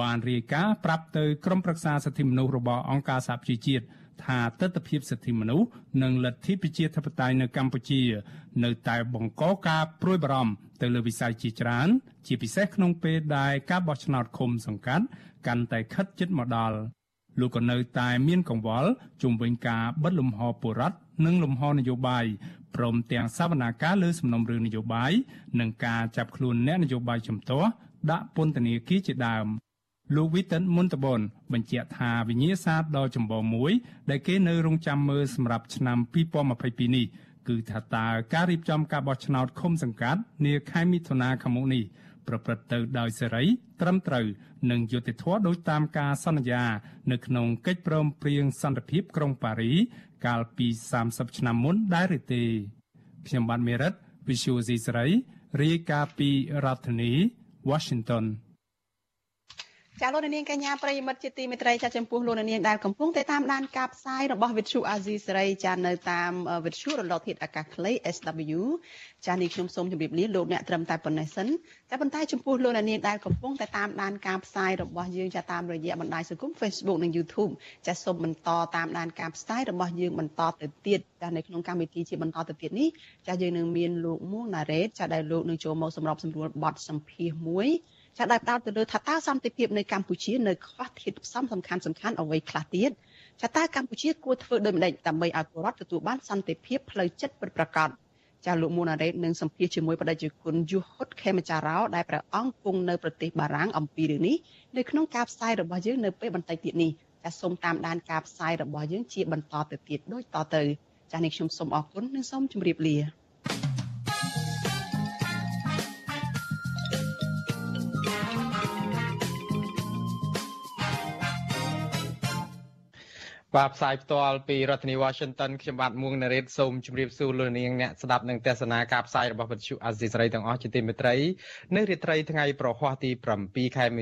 បានរាយការណ៍ប្រាប់ទៅក្រុមប្រឹក្សាសិទ្ធិមនុស្សរបស់អង្គការសហប្រជាជាតិថាទស្សនវិជ្ជាសិទ្ធិមនុស្សនិងលទ្ធិប្រជាធិបតេយ្យនៅកម្ពុជា នៅតែបង្កការព្រួយបារម្ភទៅលើវិស័យជាច្រើន ជាពិសេសក្នុងពេលដែលការបោះឆ្នោតឃុំសង្កាត់កាន់តែខិតជិតមកដល់ លោកក៏នៅតែមានកង្វល់ជុំវិញការបិទលំហបុរដ្ឋនិងលំហនយោបាយព្រមទាំងសវនាការលើសំណុំរឿងនយោបាយនិងការចាប់ខ្លួនអ្នកនយោបាយជំទាស់ដាក់ពន្ធនាគារជាដើមលោកវីតិនមុនតបនបញ្ជាក់ថាវិញ្ញាសាដ៏ចម្បងមួយ ដែលគេនៅរងចាំមើលសម្រាប់ឆ្នាំ2022នេះគឺថាតើការរៀបចំការបោះឆ្នោតឃុំសង្កាត់នាខែមិថុនាខាងមុខនេះ ប្រព្រឹត្តទៅដោយសេរី ត្រឹមត្រូវនិងយុត្តិធម៌ដោយតាមការសន្យា នៅក្នុងកិច្ចព្រមព្រៀងសន្តិភាពក្រុងប៉ារី កាលពី30ឆ្នាំមុនដែរឬទេខ្ញុំបានមេរិត Visual C ស្រីរាយការណ៍ពីរដ្ឋធានី Washington ចាលោកនាងកញ្ញាប្រិយមិត្តជាទីមេត្រីចាចំពោះលោកនាងដែលកំពុងតែតាមដានការផ្សាយរបស់វិទ្យុអាស៊ីសេរីចានៅតាមវិទ្យុរលកធាតុអាកាសខ្លី SW ចានេះខ្ញុំសូមជម្រាបលាលោកអ្នកត្រឹមតែប៉ុណ្ណេះសិនចាប៉ុន្តែចំពោះលោកនាងដែលកំពុងតែតាមដានការផ្សាយរបស់យើងចាតាមរយៈបណ្ដាញសង្គម Facebook និង YouTube ចាសូមបន្តតាមដានការផ្សាយរបស់យើងបន្តទៅទៀតចានៅក្នុងកម្មវិធីជាបន្តទៅទៀតនេះចាយើងនឹងមានលោកមួងណារ៉េតចាដែលលោកនឹងចូលមកសម្របសម្រួលបទសម្ភាសមួយ ចាដែលផ្ដោតទៅលើថាតើសន្តិភាពនៅកម្ពុជានៅខ្វះធាតុផ្សំសំខាន់សំខាន់អ្វីខ្លះទៀតចាតើកម្ពុជាគួរធ្វើដូចម្តេចដើម្បីឲ្យពលរដ្ឋទទួលបានសន្តិភាពផ្លូវចិត្តពិតប្រាកដចាលោកមូណារ៉េតនឹងសម្ភាសជាមួយបដិជគុណយុហុតខេមចារោដែលព្រះអង្គគង់នៅប្រទេសបារាំងអំពីរឿងនេះនៅក្នុងការផ្សាយរបស់យើងនៅពេលបន្តិចទៀតនេះចាសូមតាមដានការផ្សាយរបស់យើងជាបន្តទៅទៀតដូចតទៅចានេះខ្ញុំសូមអរគុណនិងសូមជម្រាបលា បាទផ្សាយផ្ទាល់ពីរដ្ឋធានី Washington ខ្ញុំបាទមួងណារ៉េតសូមជម្រាបសួរលោកនាងអ្នកស្ដាប់និងទស្សនាការផ្សាយរបស់វិទ្យុអាស៊ីសេរីទាំងអស់ជាទីមេត្រី នៅរាត្រីថ្ងៃប្រហ័សទី7ខែ